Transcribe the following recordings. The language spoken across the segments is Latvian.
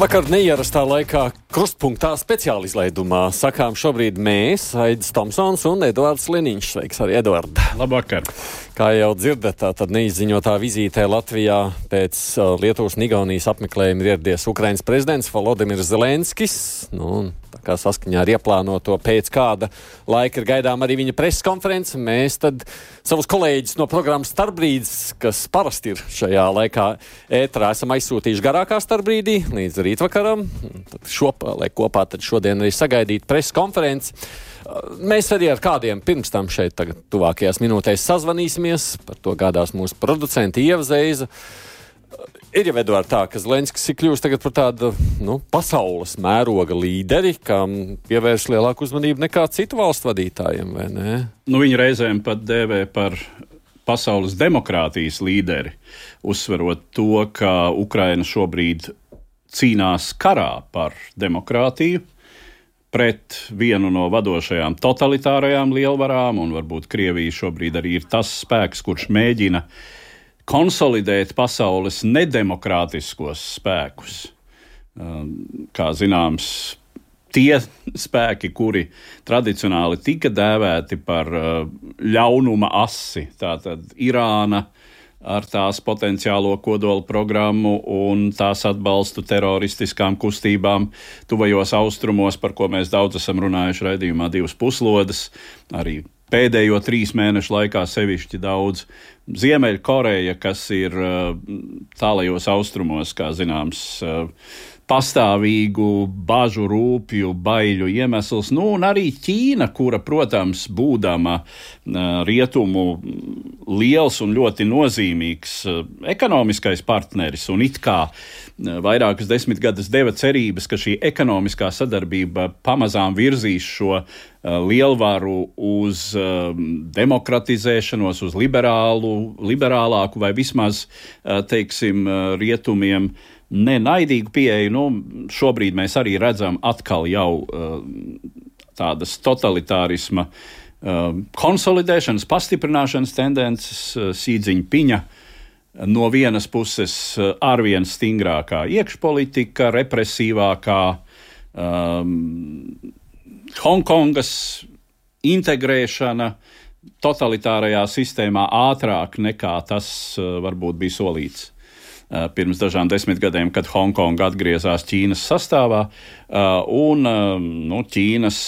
Labvakar, neierastā laikā krustpunktā speciāla izlaidumā. Sakām šobrīd mēs, Aidis Tomsons un Eduards Liniņš. Sveiks arī, Eduard. Labvakar. Kā jau dzirdat, tad neizziņotā vizītē Latvijā pēc uh, Lietuvas un Igaunijas apmeklējuma ieradies Ukrainas prezidents Volodimirs Zelenskis. Nu, kā saskaņā ar ieplānoto pēc kāda laika ir gaidām arī viņa preses konference. Mēs tad savus kolēģus no programmas Starbrīdis, kas parasti ir šajā laikā ētrā, esam aizsūtījuši garākā starbrīdī līdz rītvakaram. Tad šo, lai kopā tad šodien arī sagaidītu preses konferenci. Mēs arī ar kādiem pirms tam šeit, tagad, tuvākajās minūtēs sazvanīsimies. Par to gādās mūsu producenti Ieva Zeiza. Ir jau Edvards tā, ka Zelenskis ir kļuvis par tādu nu, pasaules mēroga līderi, kam pievērš lielāku uzmanību nekā citu valstu vadītājiem, vai ne? Nu, viņi reizēm pat dēvē par pasaules demokrātijas līderi, uzsverot to, ka Ukraina šobrīd cīnās karā par demokrātiju pret vienu no vadošajām totalitārajām lielvarām, un varbūt Krievija šobrīd arī ir tas spēks, kurš mēģina uh, konsolidēt pasaules nedemokrātiskos spēkus. Um, kā zināms, tie spēki, kuri tradicionāli tika dēvēti par uh, ļaunuma asi, tātad Irāna ar tās potenciālo kodola programmu un tās atbalstu teroristiskām kustībām tuvajos austrumos, par ko mēs daudz esam runājuši raidījumā divas puslodes, arī pēdējo trīs mēnešu laikā sevišķi daudz. Ziemeļkoreja, kas ir uh, tālajos austrumos, kā zināms, uh, pastāvīgu bažu, rūpju, baiļu iemesls. Nu, un arī Ķīna, kura, protams, būdama rietumu liels un ļoti nozīmīgs ekonomiskais partneris, un it kā vairākas desmitgades deva cerības, ka šī ekonomiskā sadarbība pamazām virzīs šo lielvaru uz demokratizēšanos, uz liberālu, liberālāku vai vismaz, teiksim, rietumiem nenaidīgu pieeju. Nu, šobrīd mēs arī redzam atkal jau uh, tādas totalitārisma uh, konsolidēšanas, pastiprināšanas tendences, Sīdziņa piņa. No vienas puses, arvien stingrākā iekšpolitika, represīvākā um, Hongkongas integrēšana totalitārajā sistēmā ātrāk nekā tas uh, varbūt bija solīts. Uh, pirms dažām desmit gadiem, kad Hongkonga atgriezās Ķīnas sastāvā, uh, un nu, Ķīnas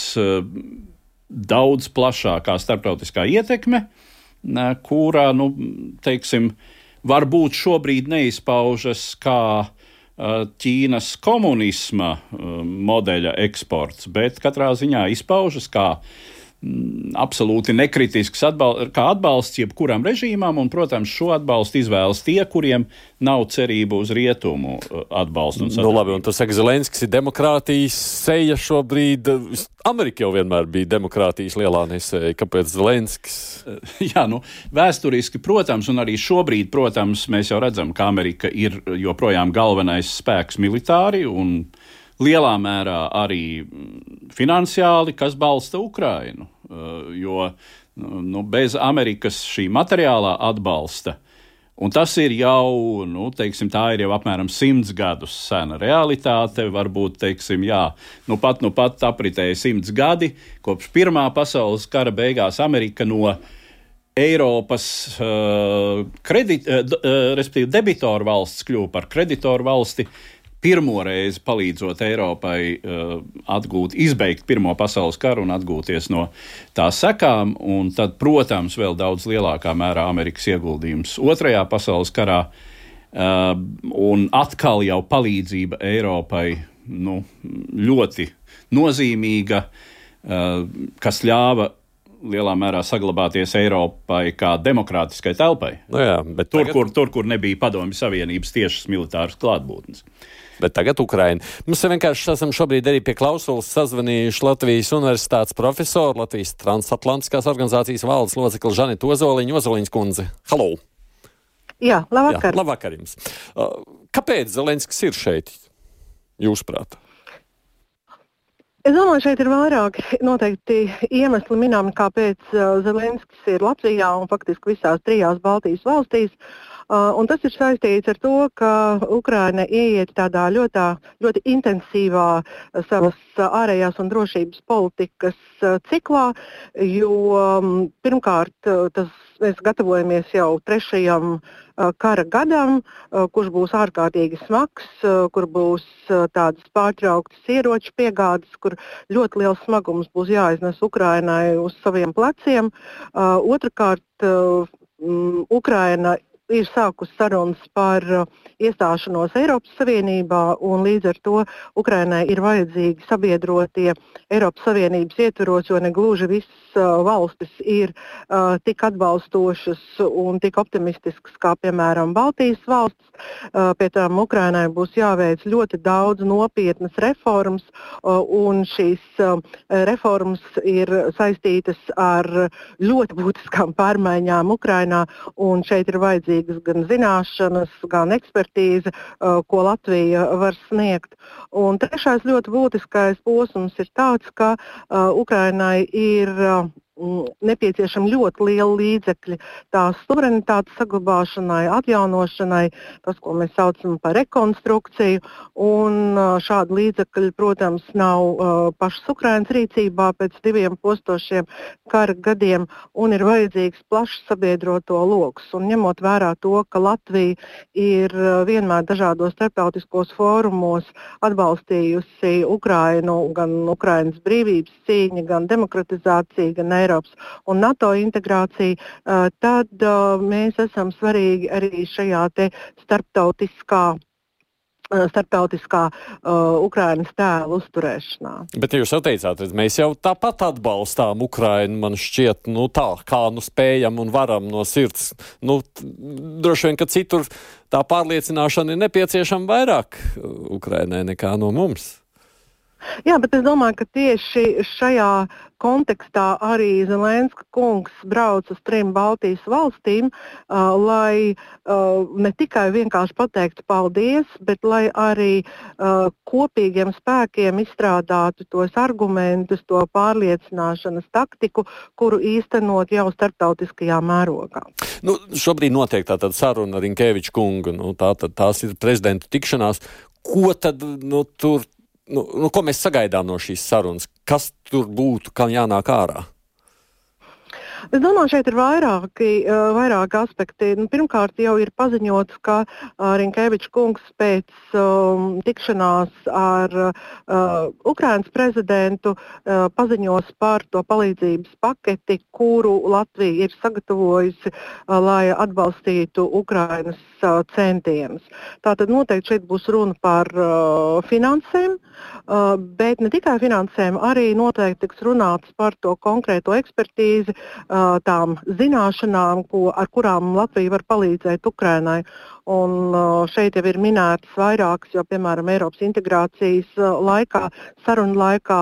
daudz plašākā starptautiskā ietekme, kurā, nu, teiksim, varbūt šobrīd neizpaužas kā uh, Ķīnas komunisma modeļa eksports, bet katrā ziņā izpaužas kā mm, absolūti nekritisks atbal kā atbalsts jebkuram režīmam, un, protams, šo atbalstu izvēlas tie, kuriem nav cerību uz rietumu atbalstu. Nu, labi, un tas saka, Zelenskis ir demokrātijas seja šobrīd. Amerika jau vienmēr bija demokrātijas lielā nesēja. Kāpēc Zelenskis? Jā, nu, vēsturiski, protams, un arī šobrīd, protams, mēs jau redzam, ka Amerika ir joprojām galvenais spēks militāri un lielā mērā arī mm, finansiāli, kas balsta Ukrainu. Jo nu, bez Amerikas šī materiālā atbalsta Un tas ir jau, nu, teiksim, tā ir jau apmēram simts gadus sena realitāte. Varbūt, teiksim, jā, nu pat, nu pat apritēja simts gadi kopš Pirmā pasaules kara beigās Amerika no Eiropas uh, kredit, uh, uh, debitoru valsts kļuva par kreditoru valsti pirmo reizi palīdzot Eiropai uh, atgūt, izbeigt Pirmo pasaules karu un atgūties no tā sekām, un tad, protams, vēl daudz lielākā mērā Amerikas ieguldījums Otrajā pasaules karā, uh, un atkal jau palīdzība Eiropai nu, ļoti nozīmīga, uh, kas ļāva lielā mērā saglabāties Eiropai kā demokrātiskai telpai. Nu jā, tur, tagad... kur, tur, kur nebija Padomju Savienības tiešas militāras klātbūtnes bet tagad Ukraina. Mums vienkārši esam šobrīd arī pie klausulas sazvanījuši Latvijas Universitātes profesoru, Latvijas transatlantiskās organizācijas valdes locekli Žanita Ozoliņa, Ozoliņas kundze. Halo! Jā, labvakar! Jā, labvakar jums! Uh, kāpēc Zelenskis ir šeit, jūsuprāt? Es domāju, šeit ir vairāki noteikti iemesli minami, kāpēc uh, Zelenskis ir Latvijā un faktiski visās trijās Baltijas valstīs. Un tas ir saistīts ar to, ka Ukraina ieiet tādā ļoti, ļoti intensīvā savas ārējās un drošības politikas ciklā, jo pirmkārt tas mēs gatavojamies jau trešajam kara gadam, kurš būs ārkārtīgi smags, kur būs tādas pārtrauktas ieroču piegādes, kur ļoti liels smagums būs jāiznes Ukrainai uz saviem pleciem. Otrakārt, Ukraina ir sākusi sarunas par uh, iestāšanos Eiropas Savienībā, un līdz ar to Ukrainai ir vajadzīgi sabiedrotie Eiropas Savienības ietvaros, jo ne gluži visas uh, valstis ir uh, tik atbalstošas un tik optimistiskas kā, piemēram, Baltijas valstis. Uh, pie tām Ukrainai būs jāveic ļoti daudz nopietnas reformas, uh, un šīs uh, reformas ir saistītas ar ļoti būtiskām pārmaiņām Ukrainā, un šeit ir vajadzīgi vajadzīgas gan zināšanas, gan ekspertīze, ko Latvija var sniegt. Un trešais ļoti būtiskais posms ir tāds, ka Ukrainai ir nepieciešami ļoti lieli līdzekļi tās suverenitātes saglabāšanai, atjaunošanai, tas, ko mēs saucam par rekonstrukciju. Šādi līdzekļi, protams, nav uh, pašas Ukrainas rīcībā pēc diviem postošiem kara gadiem un ir vajadzīgs plašs sabiedroto lokus. Ņemot vērā to, ka Latvija ir vienmēr dažādos starptautiskos fórumos atbalstījusi Ukrainu, gan Ukrainas brīvības cīņu, gan demokratizāciju, gan Eiropas un NATO integrāciju, tad mēs esam svarīgi arī šajā starptautiskā starptautiskā uh, Ukraiņas tēla uzturēšanā. Bet jūs jau teicāt, mēs jau tāpat atbalstām Ukraiņu, man šķiet, nu, tā kā nu spējam un varam no sirds. Nu, droši vien, ka citur tā pārliecināšana ir nepieciešama vairāk Ukraiņai nekā no mums. Jā, bet es domāju, ka tieši šajā kontekstā arī Zelenska kungs brauc uz trim Baltijas valstīm, uh, lai uh, ne tikai vienkārši pateiktu paldies, bet lai arī uh, kopīgiem spēkiem izstrādātu tos argumentus, to pārliecināšanas taktiku, kuru īstenot jau starptautiskajā mērogā. Nu, šobrīd notiek tāda saruna ar Inkeviču kungu. Nu, tā, tā, tās ir prezidenta tikšanās. Ko tad nu, tur nu, nu, ko mēs sagaidām no šīs sarunas? Kas tur būtu, kam jānāk ārā? Es domāju, šeit ir vairāki, uh, vairāki aspekti. Nu, pirmkārt, jau ir paziņots, ka uh, Rinkevičs kungs pēc um, tikšanās ar uh, Ukrainas prezidentu uh, paziņos par to palīdzības paketi, kuru Latvija ir sagatavojusi, uh, lai atbalstītu Ukrainas uh, centienus. Tātad noteikti šeit būs runa par uh, finansēm, uh, bet ne tikai finansēm, arī noteikti tiks runāts par to konkrēto ekspertīzi, tām zināšanām, ko, ar kurām Latvija var palīdzēt Ukrainai. Un šeit jau ir minētas vairākas, jo, piemēram, Eiropas integrācijas laikā, sarunu laikā,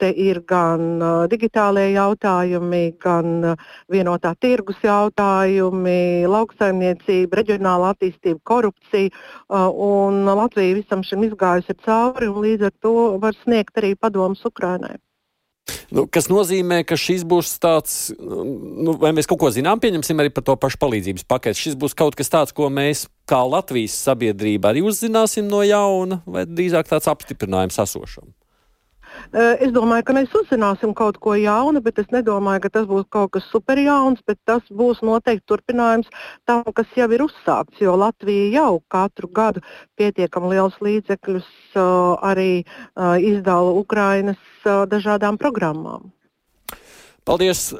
te ir gan digitālie jautājumi, gan vienotā tirgus jautājumi, lauksaimniecība, reģionāla attīstība, korupcija. Un Latvija visam šim izgājusi cauri un līdz ar to var sniegt arī padomus Ukrainai. Nu, kas nozīmē, ka šis būs tāds, nu, vai mēs kaut ko zinām, pieņemsim arī par to pašu palīdzības paketi. Šis būs kaut kas tāds, ko mēs kā Latvijas sabiedrība arī uzzināsim no jauna, vai drīzāk tāds apstiprinājums esošam? Eh, es domāju, ka mēs uzzināsim kaut ko jaunu, bet es nedomāju, ka tas būs kaut kas superjauns, bet tas būs noteikti turpinājums tam, kas jau ir uzsākts. Jo Latvija jau katru gadu pietiekami liels līdzekļus uh, arī uh, izdala Ukrainas dažādām programmām. Paldies!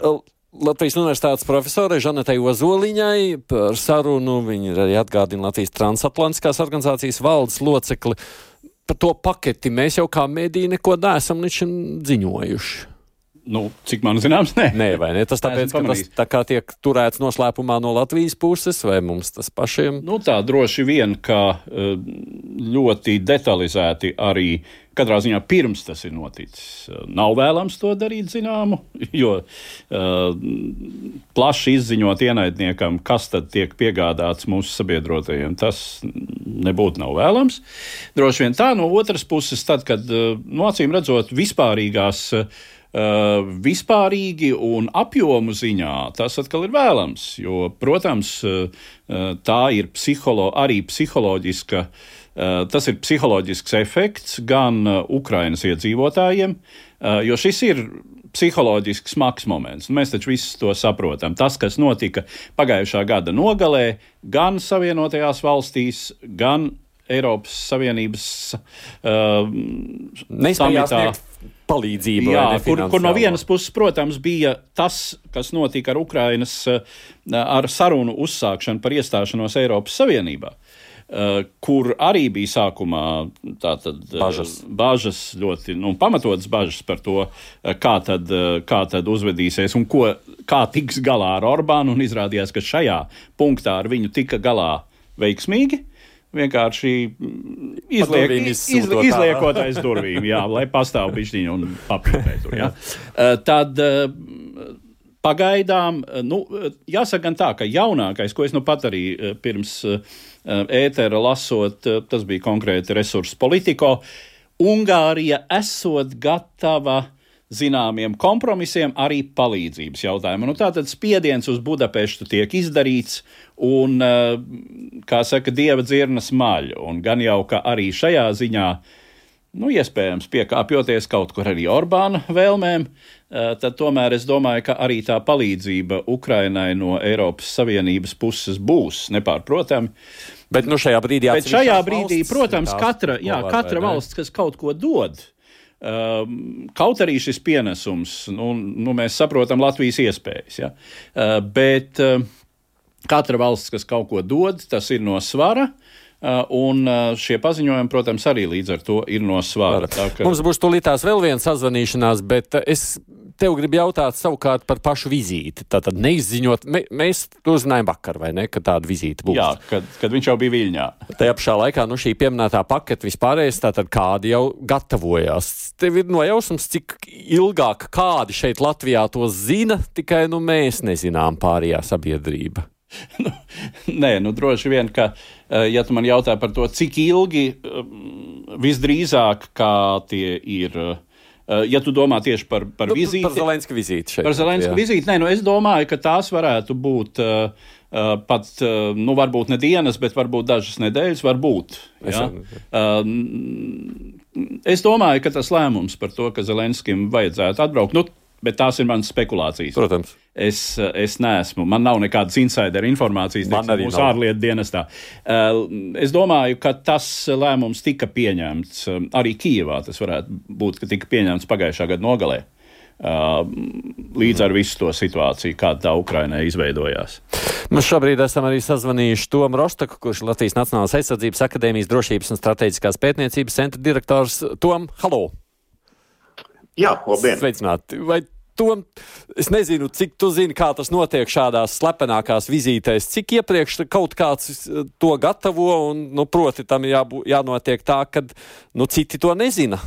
Latvijas Universitātes profesorai Žanetai Ozoliņai par sarunu. Viņa arī atgādina Latvijas transatlantiskās organizācijas valdes locekli par to paketi mēs jau kā mēdī neko neesam līdz šim ziņojuši. Nu, cik man zināms, nē. Nē, vai ne? Tas tāpēc, ka tas tā kā tiek turēts noslēpumā no Latvijas puses, vai mums tas pašiem? Nu, tā droši vien, ka eh, ļoti detalizēti arī katrā ziņā pirms tas ir noticis. Eh, nav vēlams to darīt zināmu, jo uh, plaši izziņot ienaidniekam, kas tad tiek piegādāts mūsu sabiedrotajiem, tas nebūtu nav vēlams. Droši vien tā no otras puses, tad, kad, no acīm redzot, vispārīgās Uh, vispārīgi un apjomu ziņā tas atkal ir vēlams, jo, protams, uh, tā ir psiholo, arī psiholoģiska. Tas ir psiholoģisks efekts gan Ukraiņas iedzīvotājiem, jo šis ir psiholoģiski smags moments. Mēs taču visi to saprotam. Tas, kas notika pagājušā gada nogalē, gan Savienotajās valstīs, gan Eiropas Savienības uh, samitā. Palīdzību, Jā, kur, kur no vienas puses, protams, bija tas, kas notika ar Ukrainas uh, ar sarunu uzsākšanu par iestāšanos Eiropas Savienībā. Uh, kur arī bija sākumā tātad, uh, bažas. bažas, ļoti nu, pamatotas bažas par to, uh, kā tad, kā tad uzvedīsies un ko, kā tiks galā ar Orbānu. Izrādījās, ka šajā punktā ar viņu tika galā veiksmīgi vienkārši izliek, iz, izliekot aiz durvīm, jā, lai pastāv bišķiņa un tur. Jā. Tad pagaidām, nu, jāsaka gan tā, ka jaunākais, ko es nu pat arī pirms ētera lasot, tas bija konkrēti resursu politiko, Ungārija esot gatava zināmiem kompromisiem, arī palīdzības jautājumā. Nu, tātad spiediens uz Budapeštu tiek izdarīts, un, eh, kā saka, dieva dzirnas maļ. Un gan jau, ka arī šajā ziņā, nu, iespējams, piekāpjoties kaut kur arī Orbāna vēlmēm, eh, tad tomēr es domāju, ka arī tā palīdzība Ukrainai no Eiropas Savienības puses būs nepārprotami. Bet nu, šajā brīdī, Bet šajā brīdī protams, katra, jā, katra valsts, kas kaut ko dod, Ehm, kaut arī šis pienesums, nu, nu, mēs saprotam Latvijas iespējas, ja? Ehm, bet ehm, katra valsts, kas kaut ko dod, tas ir no svara. Un šie paziņojumi, protams, arī līdz ar to ir no svara. Ka... Mums būs tūlītās vēl viena sazvanīšanās, bet es tev gribu jautāt savukārt par pašu vizīti. Tātad neizziņot, mē, mēs to uzzinājām vakar, vai ne, ka tāda vizīte būs. Jā, kad, kad viņš jau bija Viļņā. Tajā pašā laikā, nu, šī pieminētā pakete vispārējais, tātad kādi jau gatavojās. Tev ir nojausmas, cik ilgāk kādi šeit Latvijā to zina, tikai, nu, mēs nezinām pārējā sabiedrība. Nu, nē, nu droši vien, ka, eh, ja tu man jautā par to, cik ilgi eh, visdrīzāk, tie ir Eh, ja tu domā tieši par, par nu, vizīti, par Zelenska vizīti šeit. Par Zelenska jā. vizīti, nē, nu es domāju, ka tās varētu būt uh, pat, uh, nu, varbūt ne dienas, bet varbūt dažas nedēļas, varbūt. Ja? Uh, es domāju, ka tas lēmums par to, ka Zelenskim vajadzētu atbraukt, nu, bet tās ir manas spekulācijas. Protams. Es, es neesmu, man nav nekādas insider informācijas no mūsu ārlietu dienestā. Es domāju, ka tas lēmums tika pieņemts arī Kijavā. Tas varētu būt, ka tika pieņemts pagājušā gada nogalē. Līdz ar visu to situāciju, kāda tā Ukrainai izveidojās. Mēs šobrīd esam arī sazvanījuši Tomu Rostaku, kurš ir Latvijas Nacionālās aizsardzības akadēmijas drošības un strateģiskās pētniecības centra direktors. Tom, halo! Jā, labdien! Sveicināti! Vai to es nezinu, cik tu zini, kā tas notiek šādās slepenākās vizītēs, cik iepriekš kaut kāds eh, to gatavo, un, nu, proti, tam jābū, jānotiek tā, ka nu, citi to nezina.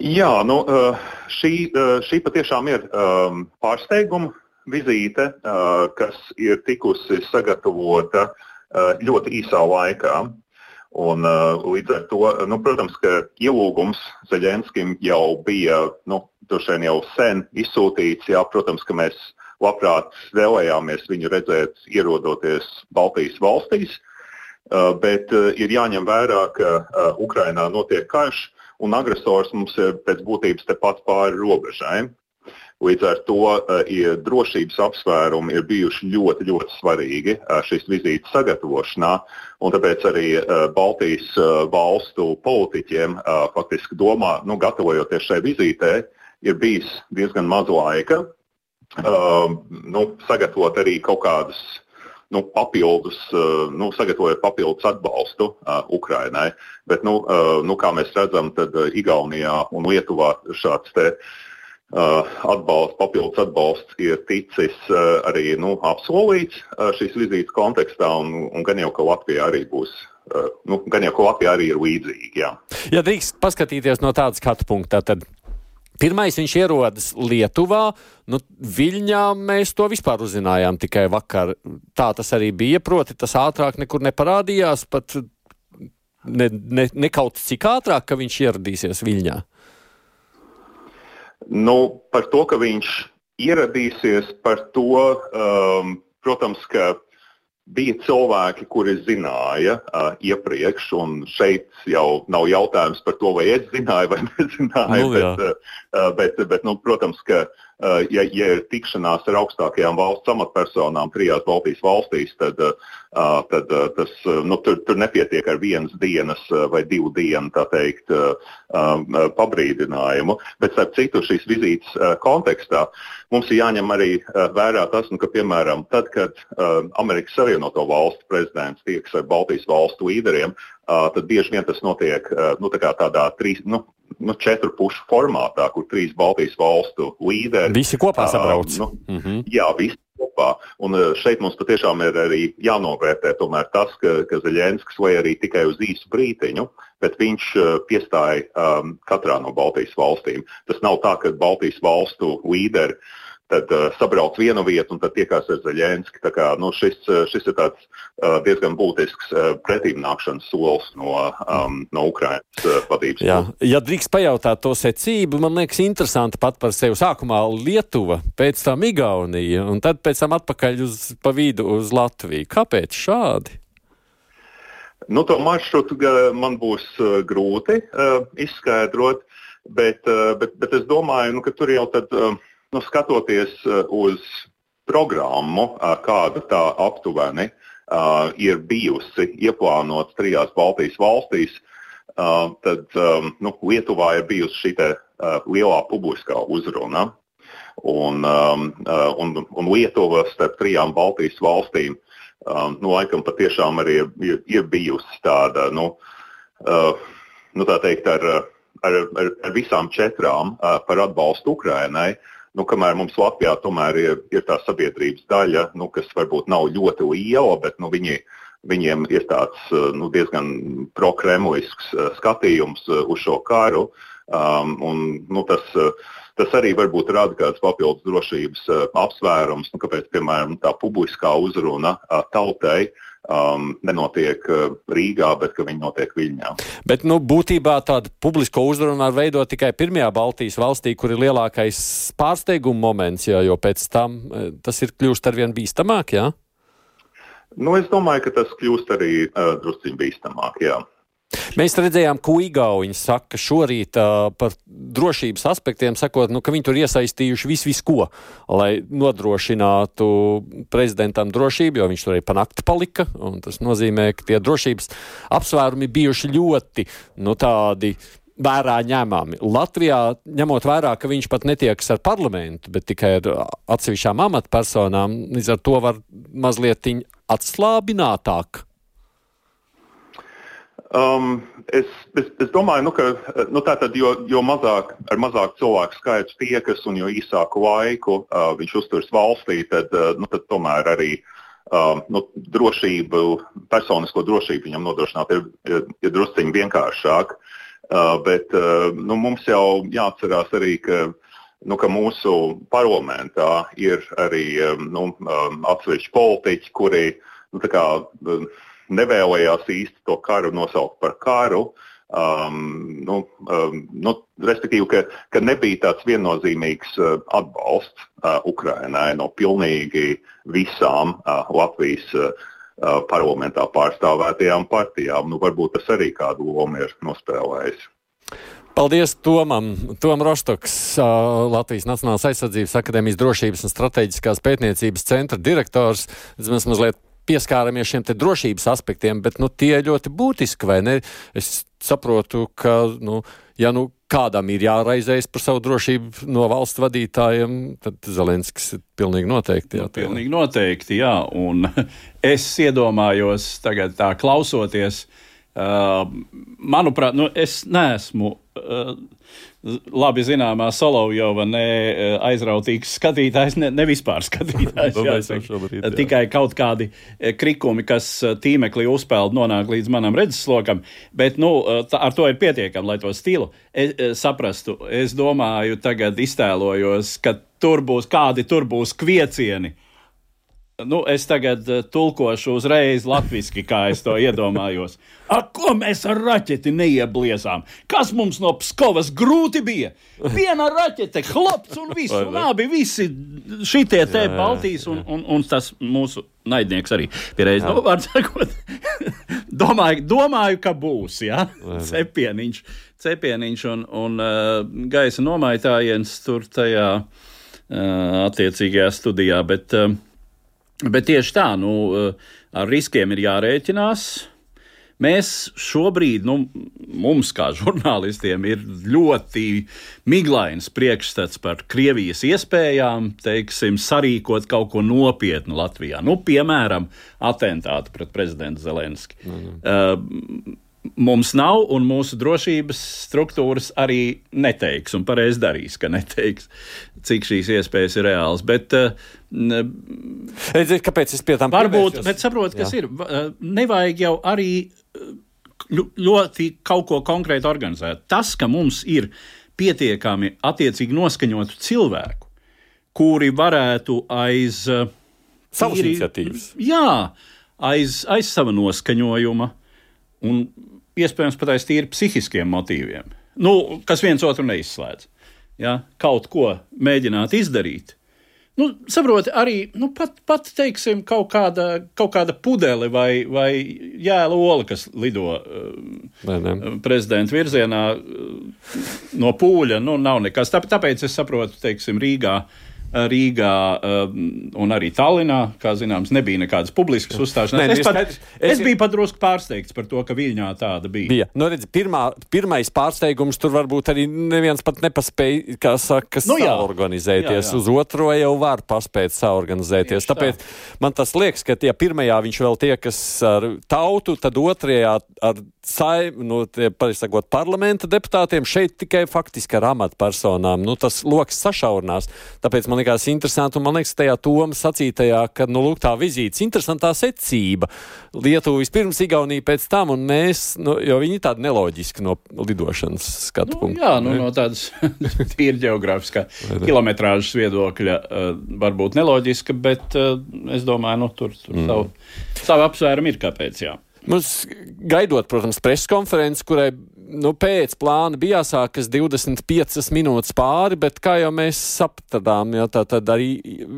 Jā, nu, eh, šī, eh, šī patiešām ir um, pārsteiguma vizīte, kas ir tikusi sagatavota ļoti īsā laikā. Un, uh, līdz ar to, nu, protams, ka ielūgums Zeļenskim jau bija nu, jau sen izsūtīts. Jā, protams, ka mēs labprāt vēlējāmies viņu redzēt, ierodoties Baltijas valstīs, uh, bet uh, ir jāņem vērā, ka uh, Ukrainā notiek karš un agresors mums ir pēc būtības tepat pāri robežai. Līdz ar to ja drošības apsvērumi ir bijuši ļoti, ļoti svarīgi šīs vizītes sagatavošanā. Tāpēc arī Baltijas valstu politiķiem faktiski domā, nu, gatavojoties šai vizītei, ir bijis diezgan maz laika uh, nu, sagatavot arī kaut kādus nu, papildus, uh, nu, sagatavojot papildus atbalstu uh, Ukrainai. Bet, nu, uh, nu, kā mēs redzam, tad uh, Igaunijā un Lietuvā šāds te, uh, atbalsts, papildus atbalsts ir ticis uh, arī nu, apsolīts šīs vizītes kontekstā, un, un gan jau, ka Latvijā arī būs nu, gan jau, Latvijā arī ir līdzīgi. Jā. Ja drīkst paskatīties no tāda skatu punkta, tad Pirmais viņš ierodas Lietuvā, nu, Viļņā mēs to vispār uzzinājām tikai vakar. Tā tas arī bija, proti tas ātrāk nekur neparādījās, pat ne, ne, ne kaut cik ātrāk, ka viņš ieradīsies Viļņā. Nu, par to, ka viņš ieradīsies, par to, um, protams, ka bija cilvēki, kuri zināja uh, iepriekš, un šeit jau nav jautājums par to, vai es zināju vai nezināju. Nu, bet, uh, bet, bet, nu, protams, ka uh, ja, ja ir tikšanās ar augstākajām valsts amatpersonām trijās Baltijas valstīs, tad, uh, tad uh, tas, nu, tur, tur nepietiek ar vienas dienas vai divu dienu teikt, pabrīdinājumu. Bet, starp citu, šīs vizītes kontekstā mums ir jāņem arī vērā tas, nu, ka, piemēram, tad, kad Amerikas Savienoto Valstu prezidents tieks ar Baltijas valstu līderiem, tad bieži vien tas notiek nu, tā tādā trīs, nu, nu, četru pušu formātā, kur trīs Baltijas valstu līderi. Visi kopā sabrauc. Uh, nu, mm -hmm. Jā, visi kopā. Un šeit mums patiešām ir arī jānovērtē tas, ka, ka Zeļenskis vai arī tikai uz īsu brītiņu, bet viņš piestāja um, katrā no Baltijas valstīm. Tas nav tā, ka Baltijas valstu līderi tad uh, sabrauc vienu vietu un tad tiekās ar Zaļenski. Tā kā, nu, šis, uh, šis ir tāds, uh, diezgan būtisks uh, pretīmnākšanas solis no, um, no Ukrainas uh, vadības. Jā. Ja drīkst pajautāt to secību, man liekas interesanti pat par sevi. Sākumā Lietuva, pēc tam Igaunija un tad pēc tam atpakaļ uz pa vidu uz Latviju. Kāpēc šādi? Nu, to maršrutu man būs grūti uh, izskaidrot, bet, uh, bet, bet es domāju, nu, ka tur jau tad. Uh, Nu, skatoties uh, uz programmu, uh, kāda tā aptuveni uh, ir bijusi ieplānota trijās Baltijas valstīs, tad nu, Lietuvā ir bijusi šī lielā publiskā uzruna. Un, un, un Lietuva starp trijām Baltijas valstīm nu, laikam patiešām arī ir, ir, ir bijusi tāda, nu, nu, tā teikt, ar, ar, ar visām četrām par atbalstu Ukrainai. Uh, nu, kamēr mums Latvijā tomēr ir, ir tā sabiedrības daļa, nu, kas varbūt nav ļoti liela, bet nu, viņi, viņiem ir tāds nu, diezgan prokremlisks uh, skatījums uh, uz šo karu. Um, un, nu, tas, uh, tas arī varbūt rada kāds papildus drošības apsvērums, nu, kāpēc, piemēram, tā publiskā uzruna tautai uh, um, nenotiek uh, Rīgā, bet ka viņi notiek Viļņā. Bet nu, būtībā tādu publisko uzrunu var veidot tikai pirmajā Baltijas valstī, kur ir lielākais pārsteiguma moments, jā, jo pēc tam uh, tas ir kļūst arvien bīstamāk. Jā? Nu, es domāju, ka tas kļūst arī uh, drusciņ bīstamāk. Jā. Mēs redzējām, ko Igauni saka šorīt uh, par drošības aspektiem, sakot, nu, ka viņi tur iesaistījuši visu, visu ko, lai nodrošinātu prezidentam drošību, jo viņš tur arī panakti palika. Tas nozīmē, ka tie drošības apsvērumi bijuši ļoti nu, tādi vērā ņemami. Latvijā, ņemot vērā, ka viņš pat netiekas ar parlamentu, bet tikai ar atsevišķām amatpersonām, līdz ar to var mazliet atslābinātāk Um, es, es, es domāju, nu, ka nu, tātad, jo, jo mazāk, ar mazāk cilvēku skaitu tiekas un jo īsāku laiku uh, viņš uzturs valstī, tad, uh, nu, tad tomēr arī uh, nu, drošību, personisko drošību viņam nodrošināt ir, ir, ir drusciņi vienkāršāk. Uh, bet uh, nu, mums jau jāatcerās arī, ka, nu, ka mūsu parlamentā ir arī um, nu, um, atsevišķi politiķi, kuri nu, kā, nevēlējās īsti to karu nosaukt par karu. Um, nu, um, nu, respektīvi, ka, ka nebija tāds viennozīmīgs uh, atbalsts uh, Ukrainai no pilnīgi visām uh, Latvijas uh, uh parlamentā pārstāvētajām partijām. Nu, varbūt tas arī kādu lomu ir nospēlējis. Paldies Tomam. Tom Rostoks, uh, Latvijas Nacionālās aizsardzības akadēmijas drošības un strateģiskās pētniecības centra direktors. Mēs mazliet pieskāramies šiem drošības aspektiem, bet nu, tie ir ļoti būtiski, vai ne? Es saprotu, ka, nu, ja nu kādam ir jāraizējas par savu drošību no valsts vadītājiem, tad Zelenskis ir pilnīgi noteikti. Jā, nu, pilnīgi noteikti, jā. Un es iedomājos tagad tā klausoties, uh, manuprāt, nu, es neesmu. Uh, labi zināmā Solovjova ne eh, aizrautīgs skatītājs, ne, ne vispār skatītājs. Nu, jāsaka, šobrīd, jā. Tikai kaut kādi eh, krikumi, kas eh, tīmeklī uzpeld, nonāk līdz manam redzeslokam, bet nu, tā, ar to ir pietiekami, lai to stilu es, saprastu. Es domāju, tagad iztēlojos, ka tur būs kādi tur būs kviecieni nu, es tagad uh, tulkošu uzreiz latviešu, kā es to iedomājos. Ak, ko mēs ar raķeti neiebliezām? Kas mums no Pskovas grūti bija? Viena raķete, klops un viss. Un abi visi šitie te Baltijas un, un, un tas mūsu naidnieks arī. Pierreiz, nu, sakot, domāju, domāju, ka būs, jā, cepieniņš, cepieniņš un, un uh, gaisa nomaitājiens tur tajā uh, attiecīgajā studijā, bet uh, Bet tieši tā, nu, eh, ar riskiem ir jārēķinās. Mēs šobrīd, nu, mums kā žurnālistiem, ir ļoti miglains priekšstats par Krievijas iespējām, teiksim, sarīkot kaut ko nopietnu Latvijā. Nu, piemēram, atentātu pret prezidentu Zelenski. Mm -hmm. uh, mums nav, un mūsu drošības struktūras arī neteiks, un pareizi darīs, ka neteiks, cik šīs iespējas ir reālas. Bet, uh, Redziet, kāpēc es pie tam varbūt, bet saprotu, kas Jā. ir. Uh, nevajag jau arī uh, ļoti kaut ko konkrēti organizēt. Tas, ka mums ir pietiekami attiecīgi noskaņotu cilvēku, kuri varētu aiz savas iniciatīvas. Jā, aiz, aiz sava noskaņojuma un iespējams pat aiz tīri psihiskiem motīviem, nu, kas viens otru neizslēdz. Ja, kaut ko mēģināt izdarīt. Nu, saproti, arī nu, pat, pat teiksim, kaut, kāda, kaut kāda pudele vai, vai jēla ola, kas lido uh, prezidenta virzienā uh, no pūļa, nu, nav nekas. Tāpēc es saprotu, teiksim, Rīgā uh, Rīgā um, un arī Tallinā, kā zināms, nebija nekādas publiskas uzstāšanās. Nē, es, pat, es, es biju pat drusku pārsteigts par to, ka Viļņā tāda bija. bija. Nu, redz, pirmā, pirmais pārsteigums tur varbūt arī neviens pat nepaspēja, kā saka, nu, saorganizēties. Jā, jā. Uz otro jau var paspēt saorganizēties. Tieši Tāpēc tā. man tas liekas, ka ja pirmajā viņš vēl tiekas ar tautu, tad otrajā ar saim, nu, tie, sakot, parlamenta deputātiem šeit tikai faktiski ar amatpersonām. Nu, tas lokus sašaurinās. Tāpēc man likās interesanti, un man liekas, tajā Toma sacītajā, ka, nu, lūk, tā vizītes interesantā secība. Lietuva vispirms, Igaunija pēc tam, un mēs, nu, jo viņi tādi neloģiski no lidošanas skatu nu, punktu. Jā, nu, ne? no tādas tīri geogrāfiskā kilometrāžas viedokļa uh, varbūt neloģiska, bet uh, es domāju, nu, tur, tur mm. savu, savu apsvērumu ir kāpēc, jā. Mums gaidot, protams, preses konferenci, kurai nu, pēc plāna bija jāsākas 25 minūtes pāri, bet kā jau mēs sapratām, ja, tā tad arī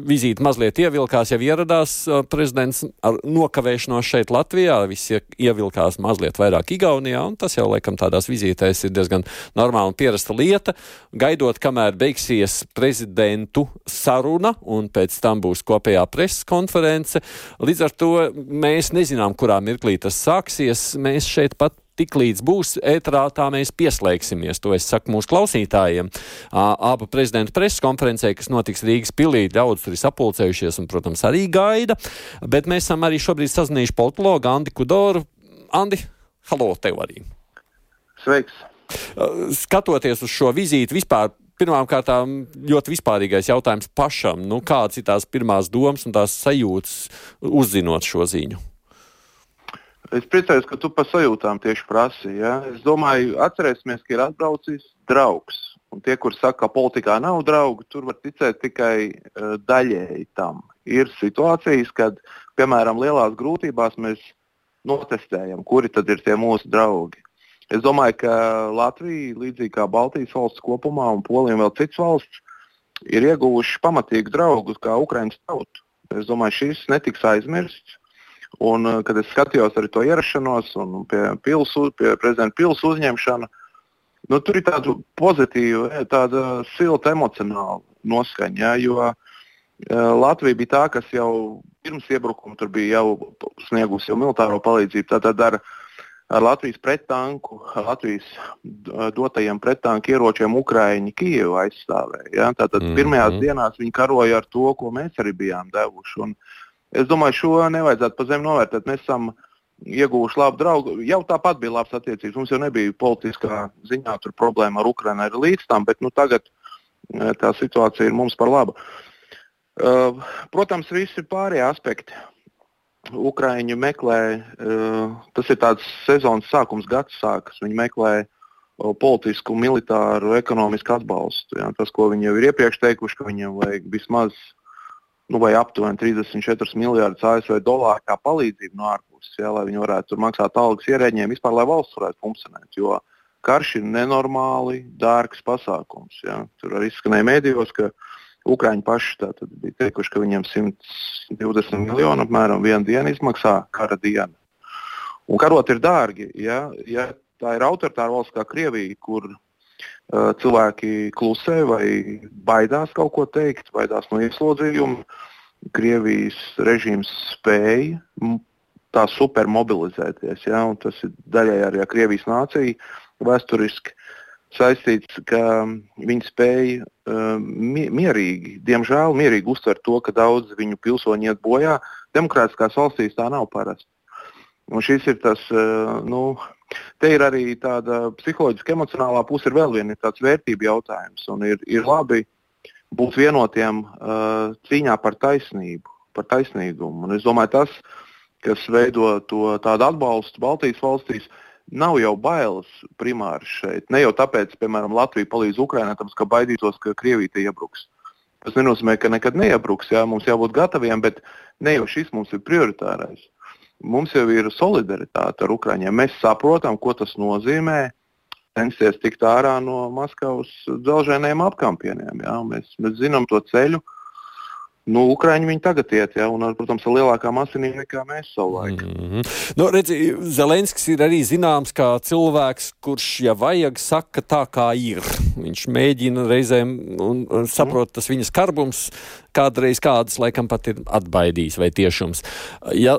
vizīte mazliet ievilkās, jau ieradās prezidents ar nokavēšanos šeit Latvijā, viss ievilkās mazliet vairāk Igaunijā, un tas jau laikam tādās vizītēs ir diezgan normāla un pierasta lieta. Gaidot, kamēr beigsies prezidentu saruna, un pēc tam būs kopējā preses konference, līdz ar to mēs nezinām, kurā mirklī tas sāksies. Mēs šeit pat tik līdz būs ētrā, tā mēs pieslēgsimies. To es saku mūsu klausītājiem. Abu prezidentu preses konferencē, kas notiks Rīgas pilī, daudz tur ir sapulcējušies un, protams, arī gaida. Bet mēs esam arī šobrīd sazinājuši politologu Andi Kudoru. Andi, halo, tev arī! Sveiks! Skatoties uz šo vizīti, vispār pirmkārt, ļoti vispārīgais jautājums pašam. Nu, kādas ir tās pirmās domas un tās sajūtas uzzinot šo ziņu? Es priecājos, ka tu par sajūtām tieši prasīji. Ja? Es domāju, atcerēsimies, ka ir atbraucis draugs. Un tie, kur saka, ka politikā nav draugu, tur var ticēt tikai uh, daļēji tam. Ir situācijas, kad, piemēram, lielās grūtībās mēs notestējam, kuri tad ir tie mūsu draugi. Es domāju, ka Latvija, līdzīgi kā Baltijas valsts kopumā un Polija un vēl citas valsts, ir ieguvuši pamatīgu draugu kā Ukraiņas tautu. Es domāju, šis netiks aizmirsts. Un, eh, kad es skatījos arī to ierašanos un pie, pilsu, pie prezidenta pilsētas uzņemšanu, nu, tur ir tāda pozitīva, eh, tāda silta emocionāla noskaņa. Ja, jo uh, Latvija bija tā, kas jau pirms iebrukuma tur bija jau sniegusi jau militāro palīdzību. Tātad ar, ar Latvijas prettanku, ar Latvijas dotajiem prettanku ieročiem Ukraiņi Kijevu aizstāvēja. Ja? Tātad mm -hmm. pirmajās dienās viņi karoja ar to, ko mēs arī bijām devuši. Un, uh, Es domāju, šo nevajadzētu pa zemu novērtēt. Mēs esam ieguvuši labu draugu. Jau tāpat bija labs attiecības. Mums jau nebija politiskā ziņā problēma ar Ukrajinu arī līdz tam, bet nu, tagad e, tā situācija ir mums par labu. Uh, protams, visi pārējie aspekti. Ukrāņi meklē, uh, tas ir tāds sezonas sākums, gads sākas. Viņi meklē uh, politisku, militāru, ekonomisku atbalstu. Ja? Tas, ko viņi jau ir iepriekš teikuši, ka viņiem vajag vismaz nu, vai aptuveni 34 miljardus ASV dolāru kā palīdzību no ārpuses, ja, lai viņi varētu maksāt algas ierēģiem, vispār lai valsts varētu funkcionēt. Jo karš ir nenormāli dārgs pasākums. Ja. Tur arī izskanēja mēdījos, ka Ukrāņi paši bija teikuši, ka viņiem 120 miljonu apmēram vienu dienu izmaksā kara diena. Un karot ir dārgi. Ja, ja tā ir autoritāra valsts kā Krievija, kur cilvēki klusē vai baidās kaut ko teikt, baidās no ieslodzījuma, Krievijas režīms spēja tā supermobilizēties. Ja, tas ir daļai arī Krievijas nācija vēsturiski saistīts, ka viņi spēja uh, mierīgi, diemžēl mierīgi uztvert to, ka daudz viņu pilsoņu iet bojā. Demokrātiskās valstīs tā nav parasta. Un šis ir tas, uh, nu, te ir arī tāda psiholoģiska, emocionālā puse, ir vēl viena tāds vērtību jautājums. Ir, ir labi būt vienotiem uh, cīņā par taisnību, par taisnīgumu. Un es domāju, tas, kas veido to tādu atbalstu Baltijas valstīs, nav jau bailes primāri šeit. Ne jau tāpēc, piemēram, Latvija palīdz Ukraiņai, tāpēc, ka baidītos, ka Krievija iebruks. Tas nenozīmē, ka nekad neiebruks. Jā, mums jābūt gataviem, bet ne jau šis mums ir prioritārais. Mums jau ir solidaritāte ar Ukraiņiem. Mēs saprotam, ko tas nozīmē censties tikt ārā no Maskavas dzelzceļiem apkampieniem. Jā. Mēs, mēs zinām to ceļu, Nu, Ukrāņi viņi tagad iet, ja, un, protams, ar lielākām asinīm nekā mēs savulaik. Mm -hmm. nu, redzi, Zelenskis ir arī zināms kā cilvēks, kurš, ja vajag, saka tā, kā ir. Viņš mēģina reizēm un, un saprot, tas viņa skarbums kādreiz kādas laikam pat ir atbaidījis vai tiešums. Ja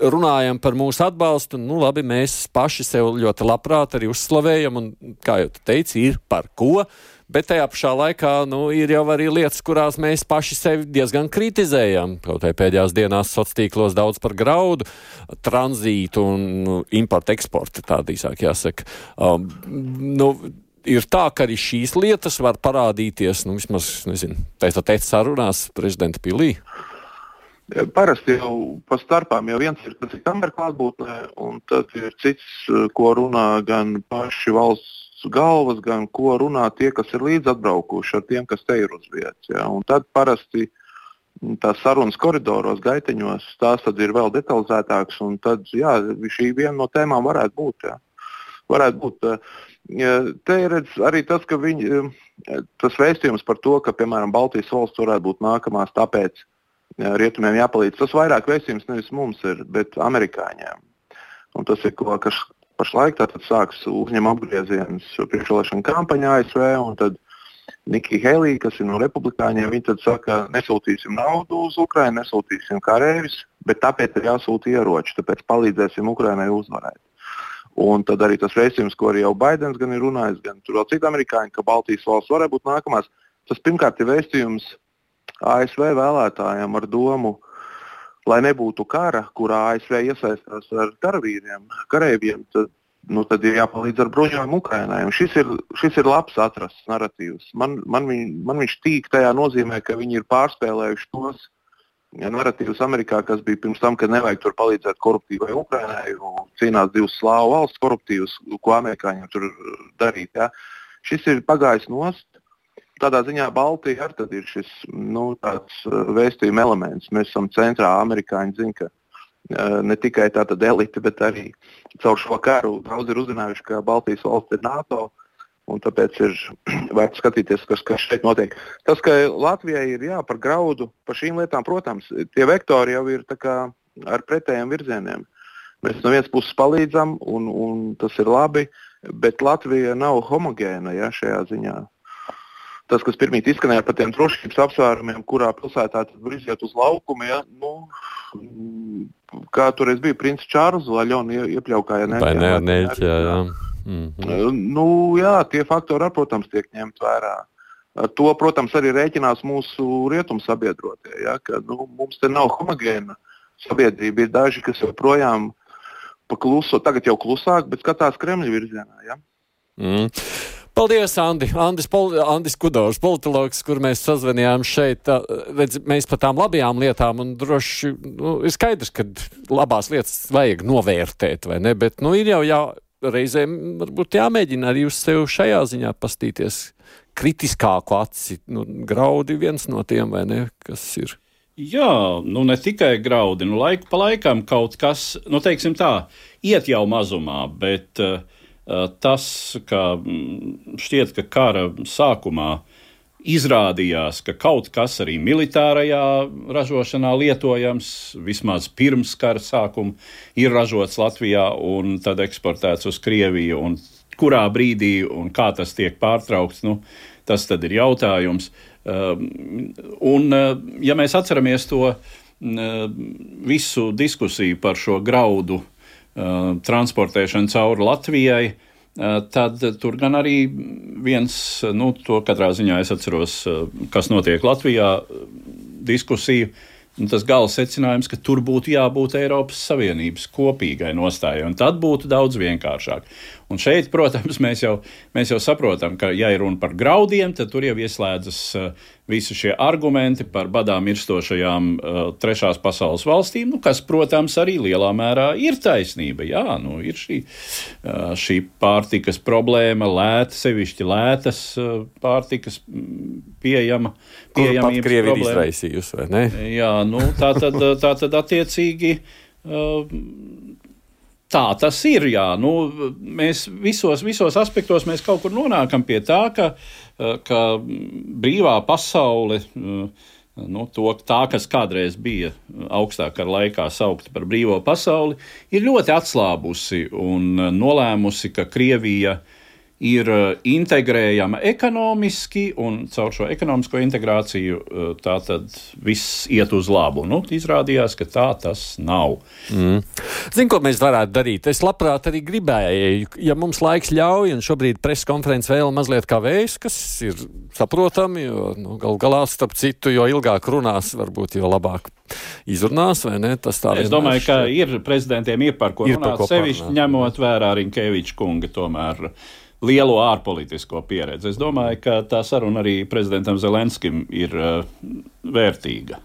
runājam par mūsu atbalstu, nu labi, mēs paši sev ļoti labprāt arī uzslavējam, un, kā jau tu teici, ir par ko. Bet tajā pašā laikā nu, ir jau arī lietas, kurās mēs paši sevi diezgan kritizējam. Kaut arī pēdējās dienās sociālos tīklos daudz par graudu, tranzītu un nu, importu eksportu, tā īsāk jāsaka. Um, nu, ir tā, ka arī šīs lietas var parādīties, nu, vismaz, nezinu, pēc tam teikt sarunās prezidenta pilī. Parasti jau pa starpām jau viens ir, kas ir kamerā klātbūtnē, un tad ir cits, ko runā gan paši valsts galvas, gan ko runā tie, kas ir līdz atbraukuši ar tiem, kas te ir uz vietas. Ja? Un tad parasti tās sarunas koridoros, gaiteņos, tās ir vēl detalizētākas. Tad jā, šī viena no tēmām varētu būt. Ja? Varētu būt. Te ir arī tas, ka viņi, tas vēstījums par to, ka piemēram Baltijas valsts varētu būt nākamās, tāpēc rietumiem jāpalīdz. Tas vairāk vēstījums nevis mums ir, bet amerikāņiem. Un tas ir ko, kas, pašlaik tātad sāks uzņemt apgriezienus priekšvēlēšana kampaņā ASV. Nikija Helija, kas ir no republikāņiem, viņa saka, nesūtīsim naudu uz Ukrajinu, nesūtīsim karavīrus, bet tāpēc ir jāsūta ieroči, tāpēc palīdzēsim Ukrajinai uzvarēt. Un tad arī tas vēstījums, ko arī jau Baidens gan ir runājis, gan tur vēl citi amerikāņi, ka Baltijas valsts varētu būt nākamās. Tas pirmkārt ir vēstījums ASV vēlētājiem ar domu, lai nebūtu kara, kurā ASV iesaistās ar karavīriem, kareiviem, tad, nu, tad ir jāpalīdz ar bruņojumu Ukrainai. Un šis ir, šis ir labs atrasts narratīvs. Man, man, viņ, man viņš tīk tajā nozīmē, ka viņi ir pārspēlējuši tos ja, narratīvus Amerikā, kas bija pirms tam, ka nevajag tur palīdzēt koruptīvai Ukrainai, cīnās divas slāvu valsts koruptīvas, ko amerikāņiem tur darīt. Ja. Šis ir pagājis nost tādā ziņā Baltija arī ir šis nu, uh, vēstījuma elements. Mēs esam centrā, amerikāņi zina, ka uh, ne tikai tāda elite, bet arī caur šo karu daudz ir uzzinājuši, ka Baltijas valsts ir NATO. Un tāpēc ir vērts skatīties, kas, kas šeit notiek. Tas, ka Latvijai ir jā, par graudu, par šīm lietām, protams, tie vektori jau ir ar pretējiem virzieniem. Mēs no vienas puses palīdzam, un, un tas ir labi, bet Latvija nav homogēna ja, šajā ziņā tas, kas pirmie izskanēja par tiem drošības apsvērumiem, kurā pilsētā var iziet uz laukumu. Ja, nu, kā toreiz bija princis Čārls, vai Ļona iepļaukāja ne? Vai ne, neļķi, jā, jā. Mm -hmm. nu, jā, tie faktori, ar, protams, tiek ņemt vērā. To, protams, arī rēķinās mūsu rietumu sabiedrotie. Ja, ka, nu, mums te nav homogēna sabiedrība. Ir daži, kas joprojām pakluso, tagad jau klusāk, bet skatās Kremļa virzienā. Ja. Mm. Paldies, Andi. Andis, pol, Andis Kudovs, politologs, kur mēs sazvanījām šeit. Redz, mēs par tām labajām lietām un droši nu, ir skaidrs, ka labās lietas vajag novērtēt, vai ne? Bet nu, ir jau jā, reizēm varbūt jāmēģina arī uz sevi šajā ziņā pastīties kritiskāku aci. Nu, graudi viens no tiem, vai ne, kas ir. Jā, nu ne tikai graudi, nu laiku pa laikam kaut kas, nu teiksim tā, iet jau mazumā, bet uh, tas, ka mm, šķiet, ka kara sākumā izrādījās, ka kaut kas arī militārajā ražošanā lietojams, vismaz pirms kara sākuma, ir ražots Latvijā un tad eksportēts uz Krieviju. Kurā brīdī un kā tas tiek pārtraukts, nu, tas ir jautājums. Um, un, uh, ja mēs atceramies to uh, visu diskusiju par šo graudu transportēšanu cauri Latvijai, Eh, tad tur gan arī viens, nu, to katrā ziņā es atceros, eh, kas notiek Latvijā, diskusija. Tas gala secinājums, ka tur būtu jābūt Eiropas Savienības kopīgai nostājai, un tad būtu daudz vienkāršāk. Un šeit, protams, mēs jau, mēs jau saprotam, ka, ja ir runa par graudiem, tad tur jau ieslēdzas uh, visi šie argumenti par badā mirstošajām uh, trešās pasaules valstīm, nu, kas, protams, arī lielā mērā ir taisnība. Jā, nu, ir šī, uh, šī pārtikas problēma, lēta, sevišķi lētas pārtikas mm, pieejama. Pieejamības problēma. Krievi ir izraisījusi, vai ne? Jā, nu, tā tad, tā tad attiecīgi. Uh, Tā tas ir. Jā. Nu, mēs visos, visos aspektos mēs kaut kur nonākam pie tā, ka, ka brīvā pasaule, nu, to, tā, kas kādreiz bija augstākā laikā saukta par brīvo pasauli, ir ļoti atslābusi un nolēmusi, ka Krievija ir ir eh, integrējama ekonomiski, un caur šo ekonomisko integrāciju eh, tā tad viss iet uz labu. Nu, izrādījās, ka tā tas nav. Mm. Zinu, ko mēs varētu darīt. Es labprāt arī gribēju, ja mums laiks ļauj, un šobrīd preses konferences vēl mazliet kavējas, kas ir saprotami, jo nu, gal galā, starp citu, jo ilgāk runās, varbūt jo labāk izrunās, vai ne? Tas tā es domāju, ka ir prezidentiem ir par ko ir runāt, sevišķi ņemot vērā Rinkeviča kunga tomēr lielo ārpolitisko pieredzi. Es domāju, ka tā saruna arī prezidentam Zelenskim ir uh, vērtīga.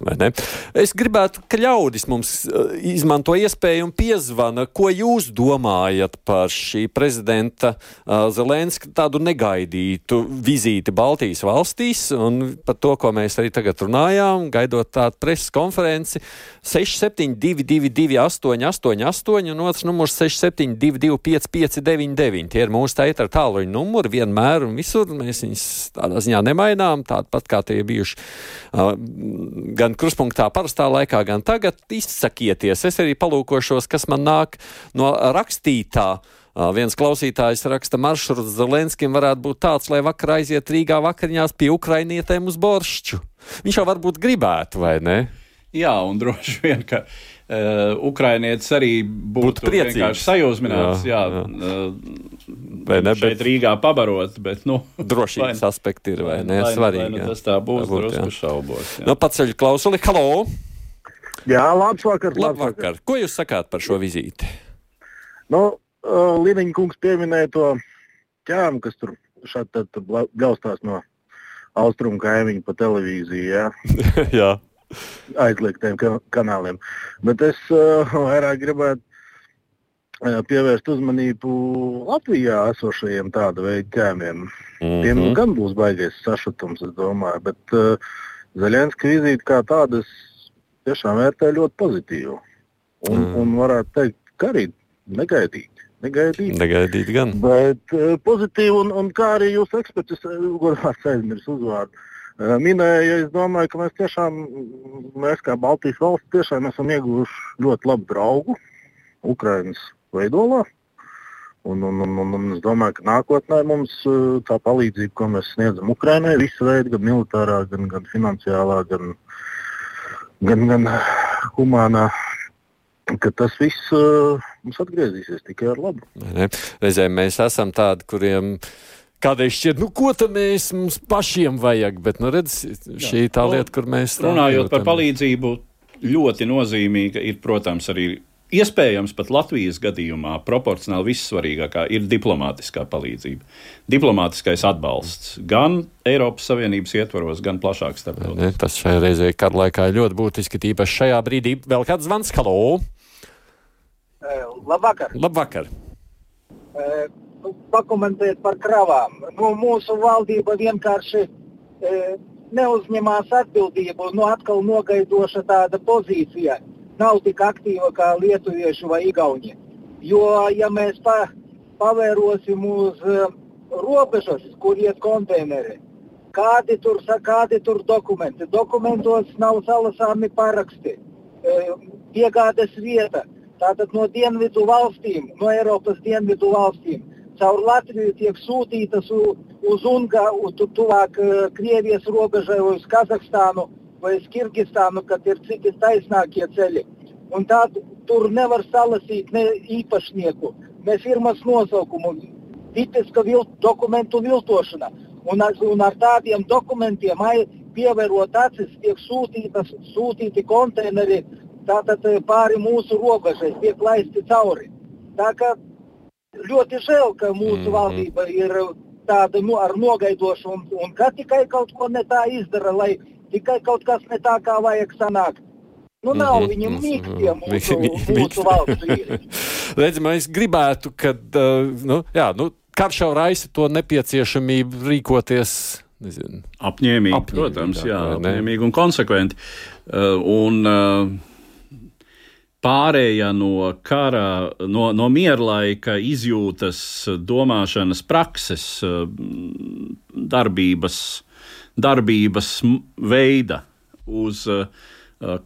Es gribētu, ka ļaudis mums uh, izmanto iespēju un piezvana, ko jūs domājat par šī prezidenta uh, Zelenska tādu negaidītu vizīti Baltijas valstīs un par to, ko mēs arī tagad runājām, gaidot tādu preses konferenci 6722 888 un otrs numurs 6722 559. Tie ir mūsu teitra tā tāluņa numuri vienmēr un visur. Mēs viņus tādā ziņā nemainām, tāpat kā tie bijuši uh, gan kruspunktā parastā laikā, gan tagad. Izsakieties, es arī palūkošos, kas man nāk no rakstītā. Viens klausītājs raksta, maršruts Zelenskim varētu būt tāds, lai vakar aiziet Rīgā vakariņās pie ukrainietēm uz boršķu. Viņš jau varbūt gribētu, vai ne? Jā, un droši vien, ka uh, Ukrainietis arī būtu, būtu priecīgs, sajūsmināts. Jā, jā. jā. Uh, vai ne? Šeit bet... Rīgā pabarot, bet, nu. Drošības vai, aspekti ir, vai ne? Vai, Svarīgi. Vai, nu, tas tā būs, būs drusku šaubos. Jā. Nu, paceļ klausuli, halo! Jā, labs vakar. Labs vakar. Ko jūs sakāt par šo vizīti? Nu, uh, Līniņa kungs pieminēja to ķēmu, kas tur šādi bļaustās no austrumu kaimiņu pa televīziju. Jā. jā aizliegtiem kanāliem. Bet es uh, vairāk gribētu uh, pievērst uzmanību Latvijā esošajiem tāda veida ķēmiem. Mm -hmm. Tiem nu gan būs baigais sašutums, es domāju, bet uh, Zaļenska vizīte kā tāda tiešām vērtē ļoti pozitīvi. Un, mm. un varētu teikt, ka arī negaidīt. Negaidīt. Negaidīt gan. Bet uh, pozitīvi, un, un kā arī jūs eksperts, godāts aizmirst uzvārdu, uh, minēja, es domāju, ka mēs tiešām, mēs kā Baltijas valsts, tiešām esam ieguvuši ļoti labu draugu Ukraiņas veidolā. Un, un, un, un, un es domāju, ka nākotnē mums tā palīdzība, ko mēs sniedzam Ukraiņai, visu veidu, gan militārā, gan, gan finansiālā, gan, gan, gan humānā, ka tas viss mums atgriezīsies tikai ar labu. Reizēm mēs esam tādi, kuriem ir kādreiz šķiet, nu, ko tam mēs mums pašiem vajag, bet, nu, redz, šī tā lieta, kur mēs runājot par palīdzību, ļoti nozīmīga ir, protams, arī iespējams pat Latvijas gadījumā proporcionāli vissvarīgākā ir diplomātiskā palīdzība. Diplomātiskais atbalsts gan Eiropas Savienības ietvaros, gan plašāk starptautiski. Tas šajā reizē kara laikā ir ļoti būtiski, tīpaši šajā brīdī. Vēl kāds zvans, halo! Labvakar! Labvakar! Uh, pakomentēt par kravām. Nu, mūsu valdība vienkārši e, neuzņemās atbildību, nu atkal nogaidoša tāda pozīcija. Nav tik aktīva kā lietuvieši vai igauni. Jo, ja mēs pa, pavērosim uz uh, robežas, kur iet konteineri, kādi tur, kādi tur dokumenti. Dokumentos nav salasāmi paraksti, uh, piegādes vieta. Tātad no dienvidu valstīm, no Eiropas dienvidu valstīm, caur Latviju tiek sūtītas uz, tu, tuvāk uh, Krievijas robežai, uz Kazahstānu vai uz Kirgistānu, kad ir citi taisnākie ceļi. Un tad tur nevar salasīt ne īpašnieku, ne firmas nosaukumu, tipiska vil, dokumentu viltošana. Un, un ar tādiem dokumentiem pievērot acis tiek sūtītas, sūtīti konteineri tātad eh, pāri mūsu robežai, tiek laisti cauri. Tā kā ļoti žēl, ka mūsu mm -hmm. valdība ir tāda nu, ar nogaidošu un, un ka tikai kaut ko ne tā izdara, lai tikai kaut kas ne tā kā vajag sanākt. Nu, nav mm -hmm. viņam mīkstiem mūsu, mūsu valsts vīri. Redzim, es gribētu, ka, uh, nu, jā, nu, karš jau raisa to nepieciešamību rīkoties Nezinu. Apņēmīgi, apņēmīgi, protams, jā, apņēmīgi un konsekventi. Uh, un, uh, pārēja no kara, no, no mierlaika izjūtas, domāšanas prakses, darbības, darbības veida uz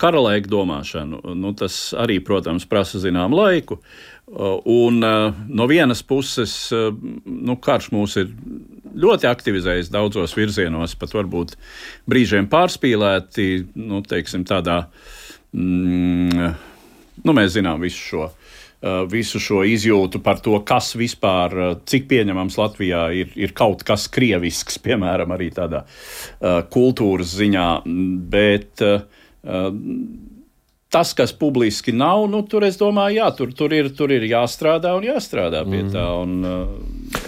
karalaika domāšanu. Nu, tas arī, protams, prasa zināmu laiku. Un no vienas puses, nu, karš mūs ir ļoti aktivizējis daudzos virzienos, pat varbūt brīžiem pārspīlēti, nu, teiksim, tādā. Mm, Nu, mēs zinām visu šo. Uh, visu šo izjūtu par to, kas vispār, uh, cik pieņemams Latvijā ir, ir kaut kas krievisks, piemēram, arī tādā uh, kultūras ziņā. Bet uh, uh, tas, kas publiski nav, nu, tur es domāju, jā, tur, tur, ir, tur ir jāstrādā un jāstrādā pie tā. Un, uh,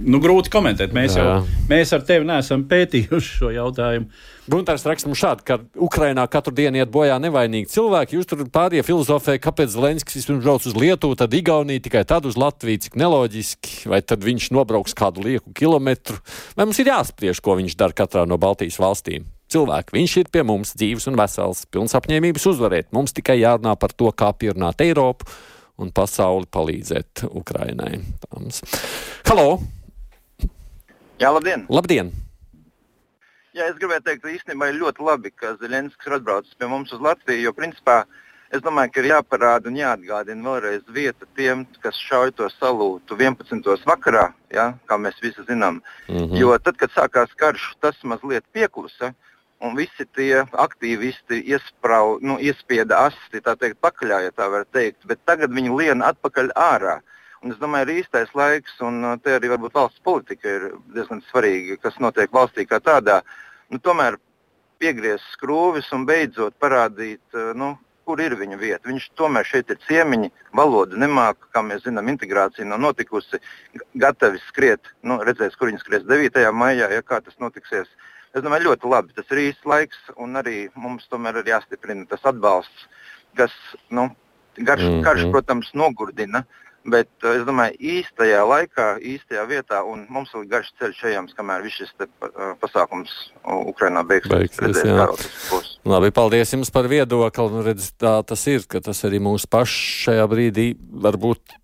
nu, grūti komentēt. Mēs, jā. jau, mēs ar tevi neesam pētījuši šo jautājumu. Gunārs raksta mums šādi, ka Ukrainā katru dienu iet bojā nevainīgi cilvēki. Jūs tur pārējie filozofē, kāpēc Zelenskis vispirms brauc uz Lietuvu, tad Igauniju, tikai tad uz Latviju, cik neloģiski, vai tad viņš nobrauks kādu lieku kilometru. Vai mums ir jāspriež, ko viņš dara katrā no Baltijas valstīm? Cilvēki, viņš ir pie mums dzīves un vesels, pilns apņēmības uzvarēt. Mums tikai jārunā par to, kā pierunāt Eiropu un pasauli palīdzēt Ukrainai. Halo! Jā, labdien! Labdien! Jā, es gribēju teikt, ka īstenībā ir ļoti labi, ka Zelenskis ir atbraucis pie mums uz Latviju. Jo, principā, es domāju, ka ir jāparāda un jāatgādina vēlreiz vieta tiem, kas šauj to salūtu 11. vakarā, ja, kā mēs visi zinām. Mm -hmm. Jo tad, kad sākās karš, tas mazliet pieklusa. Un visi tie aktīvisti iesprau, nu, iespieda asti, tā teikt, pakaļā, ja tā var teikt, bet tagad viņi lien atpakaļ ārā. Un es domāju, ir īstais laiks, un uh, te arī varbūt valsts politika ir diezgan svarīga, kas notiek valstī kā tādā. Nu, tomēr piegriezt skrūvis un beidzot parādīt, uh, nu, kur ir viņa vieta. Viņš tomēr šeit ir ciemiņi, valoda nemāca, kā mēs zinām, integrācija nav notikusi, gatavi skriet, nu, redzēs, kur viņi skries 9. maijā, ja kā tas notiksies. Es domāju, ļoti labi, tas ir īsts laiks, un arī mums tomēr ir jāstiprina tas atbalsts, kas, nu, garš, mm -hmm. karš, protams, nogurdina. Uh, Bet uh, es domāju, īstajā laikā, īstajā vietā, un mums vēl garš ceļš ejams, kamēr viss šis te, uh, pasākums Ukrainā beigsies. beigsies Labi, paldies jums par viedokli. Nu, redz, tā tas ir, ka tas arī mūsu pašs šajā brīdī varbūt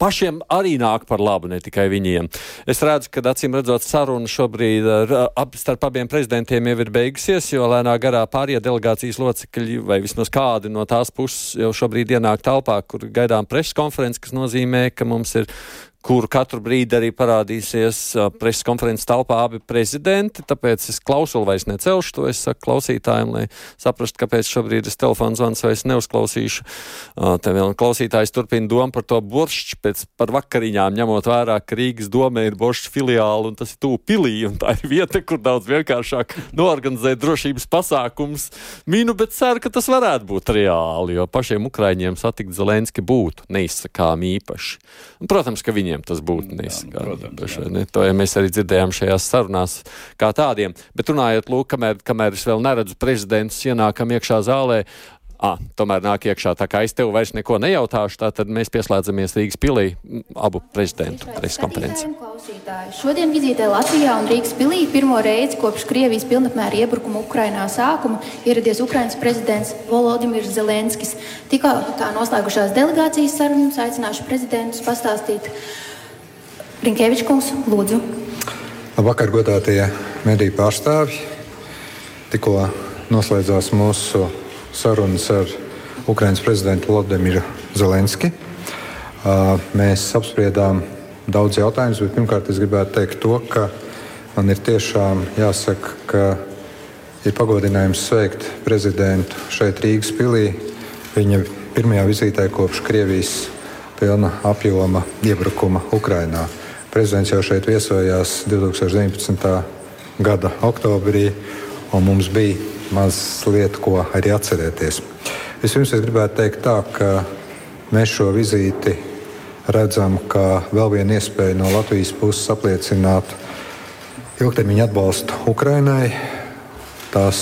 pašiem arī nāk par labu, ne tikai viņiem. Es redzu, ka acīm redzot, saruna šobrīd ar, ap, starp abiem prezidentiem jau ir beigusies, jo lēnā garā pārējie delegācijas locekļi vai vismaz kādi no tās puses jau šobrīd ienāk telpā, kur gaidām preses konferences, kas nozīmē, ka mums ir kuru katru brīdi arī parādīsies uh, preses konferences telpā abi prezidenti. Tāpēc es klausulu vairs necelšu to. Es saku klausītājiem, lai saprastu, kāpēc šobrīd es telefonu zvans vairs neuzklausīšu. Uh, te vēl klausītājs turpina domu par to boršķi pēc par vakariņām, ņemot vērā, ka Rīgas domē ir boršķi filiāli un tas ir tūp pilī. Tā ir vieta, kur daudz vienkāršāk norganizēt drošības pasākums. Minu, bet ceru, ka tas varētu būt reāli, jo pašiem Ukraiņiem satikt Zelenski būtu neizsakām īpaši. Un, protams, ka viņiem viņiem tas būtu nu, neizskatās. Ne? To ja mēs arī dzirdējām šajās sarunās kā tādiem. Bet runājot, lūk, kamēr, kamēr es vēl neredzu prezidentus ienākam iekšā zālē, À, tomēr nāk iekšā tā kā es tev vairs neko nejautāšu, tad mēs pieslēdzamies Rīgas pilī abu prezidentu preskonferenci. Šodien vizītē Latvijā un Rīgas pilī pirmo reizi kopš Krievijas pilnapmēra iebrukuma Ukrainā sākuma ieradies Ukrainas prezidents Volodimirs Zelenskis. Tikā kā noslēgušās delegācijas sarunas aicināšu prezidentus pastāstīt. Rinkēvičs kungs, lūdzu. Labvakar, godātie mediju pārstāvji. Tikko noslēdzās mūsu sarunas ar Ukraiņas prezidentu Vladimiru Zelenski. Mēs apspriedām daudz jautājumus, bet pirmkārt es gribētu teikt to, ka man ir tiešām jāsaka, ka ir pagodinājums sveikt prezidentu šeit Rīgas pilī. Viņa pirmajā vizītē kopš Krievijas pilna apjoma iebrukuma Ukrainā. Prezidents jau šeit viesojās 2019. gada oktobrī, un mums bija maz lietu, ko arī atcerēties. Vispirms es gribētu teikt tā, ka mēs šo vizīti redzam kā vēl vienu iespēju no Latvijas puses apliecināt ilgtermiņa atbalstu Ukrainai, tās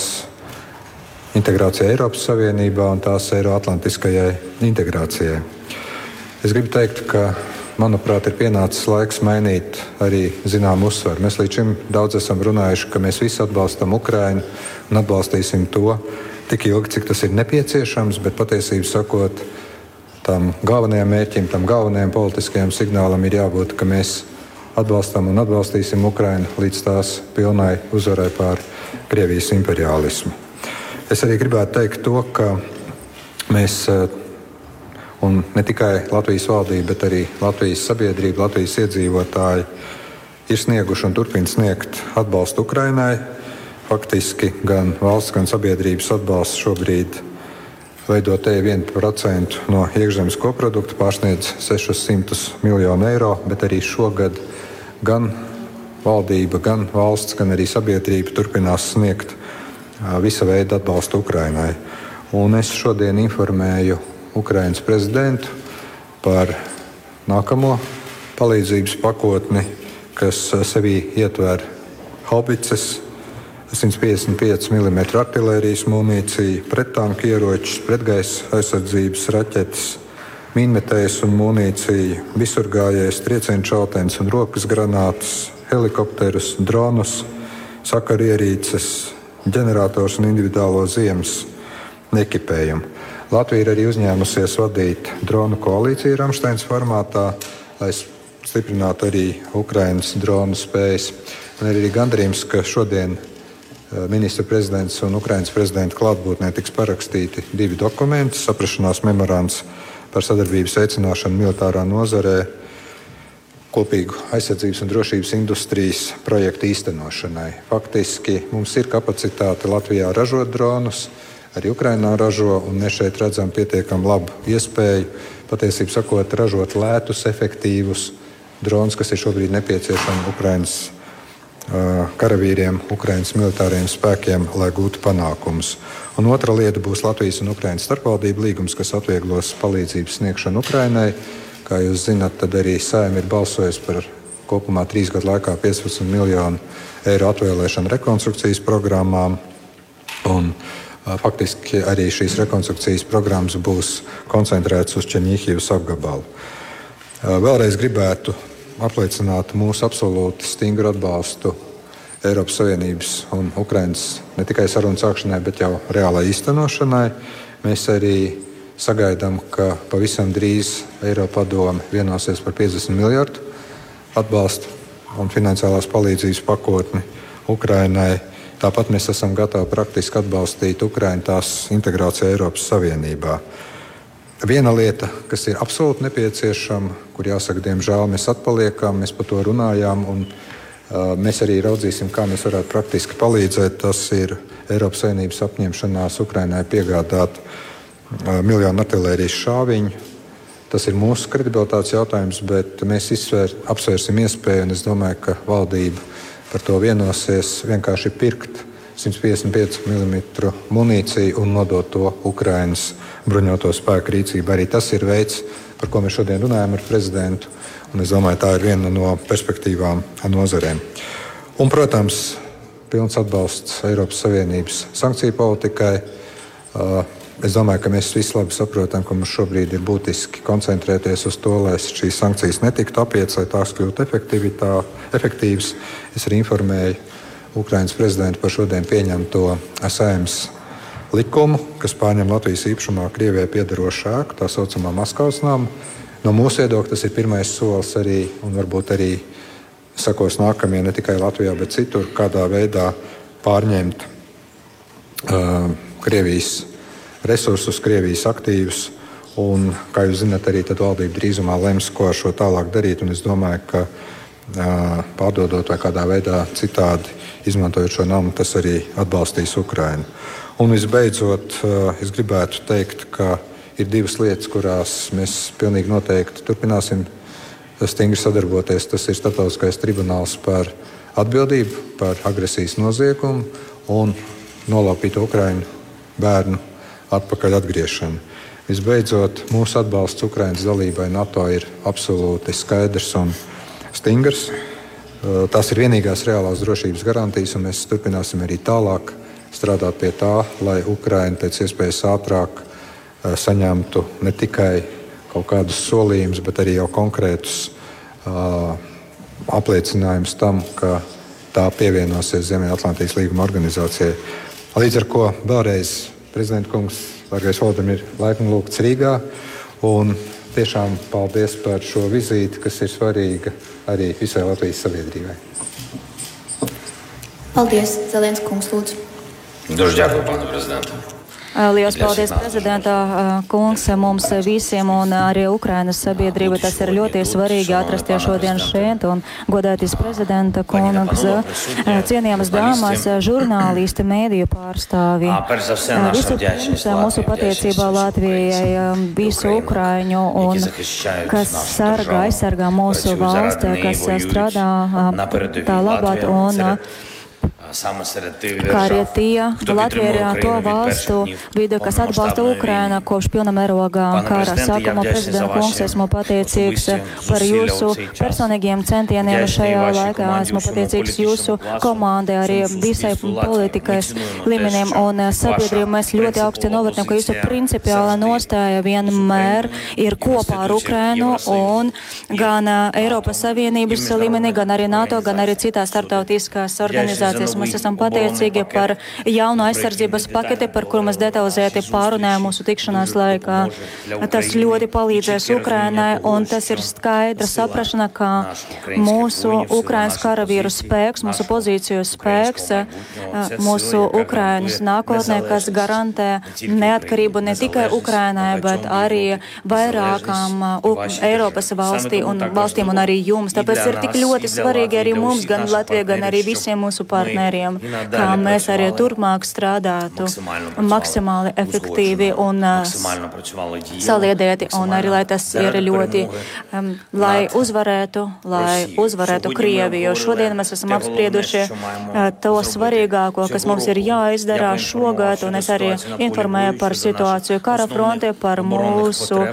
integrācijai Eiropas Savienībā un tās Eiroatlantiskajai integrācijai. Es gribu teikt, ka manuprāt, ir pienācis laiks mainīt arī zināmu uzsvaru. Mēs līdz šim daudz esam runājuši, ka mēs visi atbalstam Ukraiņu un atbalstīsim to tik ilgi, cik tas ir nepieciešams, bet patiesībā sakot, tam galvenajam mērķim, tam galvenajam politiskajam signālam ir jābūt, ka mēs atbalstam un atbalstīsim Ukraiņu līdz tās pilnai uzvarai pār Krievijas imperialismu. Es arī gribētu teikt to, ka mēs Un ne tikai Latvijas valdība, bet arī Latvijas sabiedrība, Latvijas iedzīvotāji ir snieguši un turpina sniegt atbalstu Ukrainai. Faktiski gan valsts, gan sabiedrības atbalsts šobrīd veido te 1% no iekšzemes koprodukta, pārsniedz 600 miljonu eiro, bet arī šogad gan valdība, gan valsts, gan arī sabiedrība turpinās sniegt visa veida atbalstu Ukrainai. Un es šodien informēju Ukraiņas prezidentu par nākamo palīdzības pakotni, kas eh, sevī ietver haubicas, 155 mm artērijas munīciju, pretanku ieročus, pretgaisa aizsardzības raķetes, mīnmetējus un munīciju, visurgājējus, triecienu šauteņus un rokas granātas, helikopterus, dronus, sakarierīces, ģenerators un individuālo ziemas ekipējumu. Latvija ir arī uzņēmusies vadīt dronu koalīciju Rāmsteins formātā, lai stiprinātu arī Ukraiņas dronu spējas. Man ir arī gandarījums, ka šodien eh, ministra prezidents un Ukraiņas prezidenta klātbūtnē tiks parakstīti divi dokumenti - saprašanās memorands par sadarbības veicināšanu militārā nozarē, kopīgu aizsardzības un drošības industrijas projektu īstenošanai. Faktiski mums ir kapacitāte Latvijā ražot dronus arī Ukrainā ražo. Mēs šeit redzam pietiekami labu iespēju patiesībā sakot, ražot lētus, efektīvus dronus, kas ir šobrīd nepieciešami Ukraiņas uh, karavīriem, Ukraiņas militāriem spēkiem, lai gūtu panākumus. Un otra lieta būs Latvijas un Ukraiņas starpvaldību līgums, kas atvieglos palīdzības sniegšanu Ukraiņai. Kā jūs zināt, tad arī Sējuma ir balsojusi par kopumā trīs gadu laikā 15 miljonu eiro atvēlēšanu rekonstrukcijas programmām. Un, Faktiski arī šīs rekonstrukcijas programmas būs koncentrētas uz Čeņģīhijas apgabalu. Vēlreiz gribētu apliecināt mūsu absolūti stingru atbalstu Eiropas Savienības un Ukraiņas ne tikai sarunu sākšanai, bet jau reālai īstenošanai. Mēs arī sagaidām, ka pavisam drīz Eiropa padome vienosies par 50 miljardu atbalstu un finansiālās palīdzības pakotni Ukraiņai Tāpat mēs esam gatavi praktiski atbalstīt Ukraiņu tās integrāciju Eiropas Savienībā. Viena lieta, kas ir absolūti nepieciešama, kur jāsaka, diemžēl mēs atpaliekam, mēs par to runājām, un uh, mēs arī raudzīsim, kā mēs varētu praktiski palīdzēt. Tas ir Eiropas Savienības apņemšanās Ukraiņai piegādāt uh, miljonu artērijas šāviņu. Tas ir mūsu kredibilitātes jautājums, bet mēs izsvēr, apsvērsim iespēju, un es domāju, ka valdība par to vienosies vienkārši pirkt 155 mm munīciju un nodot to Ukraiņas bruņoto spēku rīcībā. Arī tas ir veids, par ko mēs šodien runājam ar prezidentu. Es domāju, tā ir viena no perspektīvām nozarēm. Un, protams, pilns atbalsts Eiropas Savienības sankciju politikai. Es domāju, ka mēs visi labi saprotam, ka mums šobrīd ir būtiski koncentrēties uz to, lai šīs sankcijas netiktu apietas, lai tās kļūtu efektīvas. Es arī informēju Ukraiņas prezidentu par šodien pieņemto saimnes likumu, kas pārņem Latvijas īpašumā Krievijai piedarošu ēku, tā saucamā Maskavas nama. No mūsu viedokļa tas ir pirmais solis arī, un varbūt arī sakos nākamie ne tikai Latvijā, bet citur, kādā veidā pārņemt uh, Krievijas resursus, Krievijas aktīvus. Un, kā jūs zināt, arī valdība drīzumā lems, ko ar šo tālāk darīt. Un es domāju, ka pārdodot vai kādā veidā citādi izmantojot šo namu, tas arī atbalstīs Ukrainu. Un visbeidzot, es gribētu teikt, ka ir divas lietas, kurās mēs pilnīgi noteikti turpināsim stingri sadarboties. Tas ir Startautiskais tribunāls par atbildību par agresijas noziegumu un nolaupītu Ukraiņu bērnu atpakaļ atgriešanu. Visbeidzot, mūsu atbalsts Ukraiņas dalībai NATO ir absolūti skaidrs un stingrs. Tās ir vienīgās reālās drošības garantijas, un mēs turpināsim arī tālāk strādāt pie tā, lai Ukraiņa pēc iespējas ātrāk saņemtu ne tikai kaut kādus solījumus, bet arī jau konkrētus uh, apliecinājumus tam, ka tā pievienosies Ziemeļatlantijas līguma organizācijai. Līdz ar to vēlreiz prezidenta kungs, Lārgais Valdemir, laipni lūgts Rīgā. Un tiešām paldies par šo vizīti, kas ir svarīga arī visai Latvijas sabiedrībai. Paldies, Zelens kungs, lūdzu. Дуже дякую, пане президенте. Lielas paldies prezidentā kungs mums visiem un arī Ukrainas sabiedrība. Tas ir ļoti svarīgi atrasties šodien šeit un godēties prezidenta kungs, cienījamas dāmas, žurnālisti, mēdīju pārstāvi. Visu pirms mūsu pateicībā Latvijai, visu Ukraiņu un kas sargā, aizsargā mūsu valsti, kas strādā tā labāk un kā arī tie Latvijā to valstu vidu, kas atbalsta Ukrainu kopš pilna mērogā kara sākuma. Prezidenta kungs, esmu pateicīgs par jūsu personīgiem centieniem šajā laikā. Esmu pateicīgs jūsu komandai, arī visai politikas līmenim un sabiedrību. Mēs ļoti augsti novērtējam, ka jūsu principiāla nostāja vienmēr ir kopā ar Ukrainu un gan Eiropas Savienības līmenī, gan arī NATO, gan arī citās starptautiskās organizācijas. Mēs esam pateicīgi par jaunu aizsardzības paketi, par kuru mēs detalizēti pārunājām mūsu tikšanās laikā. Tas ļoti palīdzēs Ukrainai, un tas ir skaidra saprašana, ka mūsu Ukrainas karavīru spēks, mūsu pozīciju spēks, mūsu Ukrainas nākotnē, kas garantē neatkarību ne tikai Ukrainai, bet arī vairākām Eiropas valstī un valstīm un arī jums. Tāpēc ir tik ļoti svarīgi arī mums, gan Latvijai, gan arī visiem mūsu partneriem partneriem, kā mēs arī turpmāk strādātu maksimāli efektīvi un saliedēti, un arī, lai tas ir ļoti, um, lai uzvarētu, lai uzvarētu Krieviju. Šodien mēs esam apsprieduši uh, to svarīgāko, kas mums ir jāizdara šogad, un es arī informēju par situāciju kara frontē, par mūsu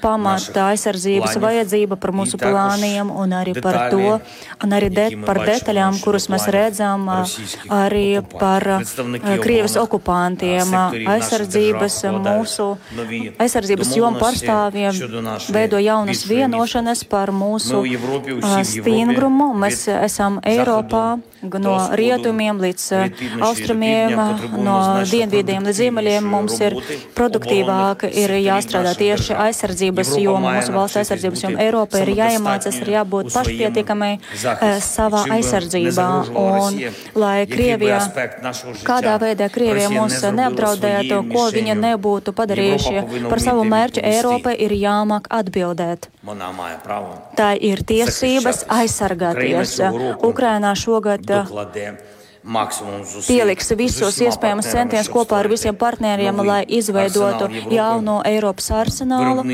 pamata aizsardzības vajadzību, par mūsu plāniem un arī par to, un arī de, par detaļām, kuras mēs redzam arī par Krievijas okupantiem, aizsardzības mūsu aizsardzības jomu pārstāvjiem veido jaunas vienošanas par mūsu stingrumu. Mēs esam Eiropā no rietumiem līdz austrumiem, no dienvidiem līdz ziemeļiem mums ir produktīvāk, ir jāstrādā tieši aizsardzības joma, mūsu valsts aizsardzības joma. Eiropa ir jāiemācas, ir jābūt pašpietiekamai savā aizsardzībā. Un, lai Krievija, kādā veidā Krievija mūs neapdraudētu, ko viņa nebūtu padarījuši par savu mērķu, Eiropa ir jāmāk atbildēt. Tā ir tiesības aizsargāties. Ukrainā šogad pieliks visus iespējamos centienus kopā ar visiem partneriem, lai izveidotu jauno Eiropas arsenālu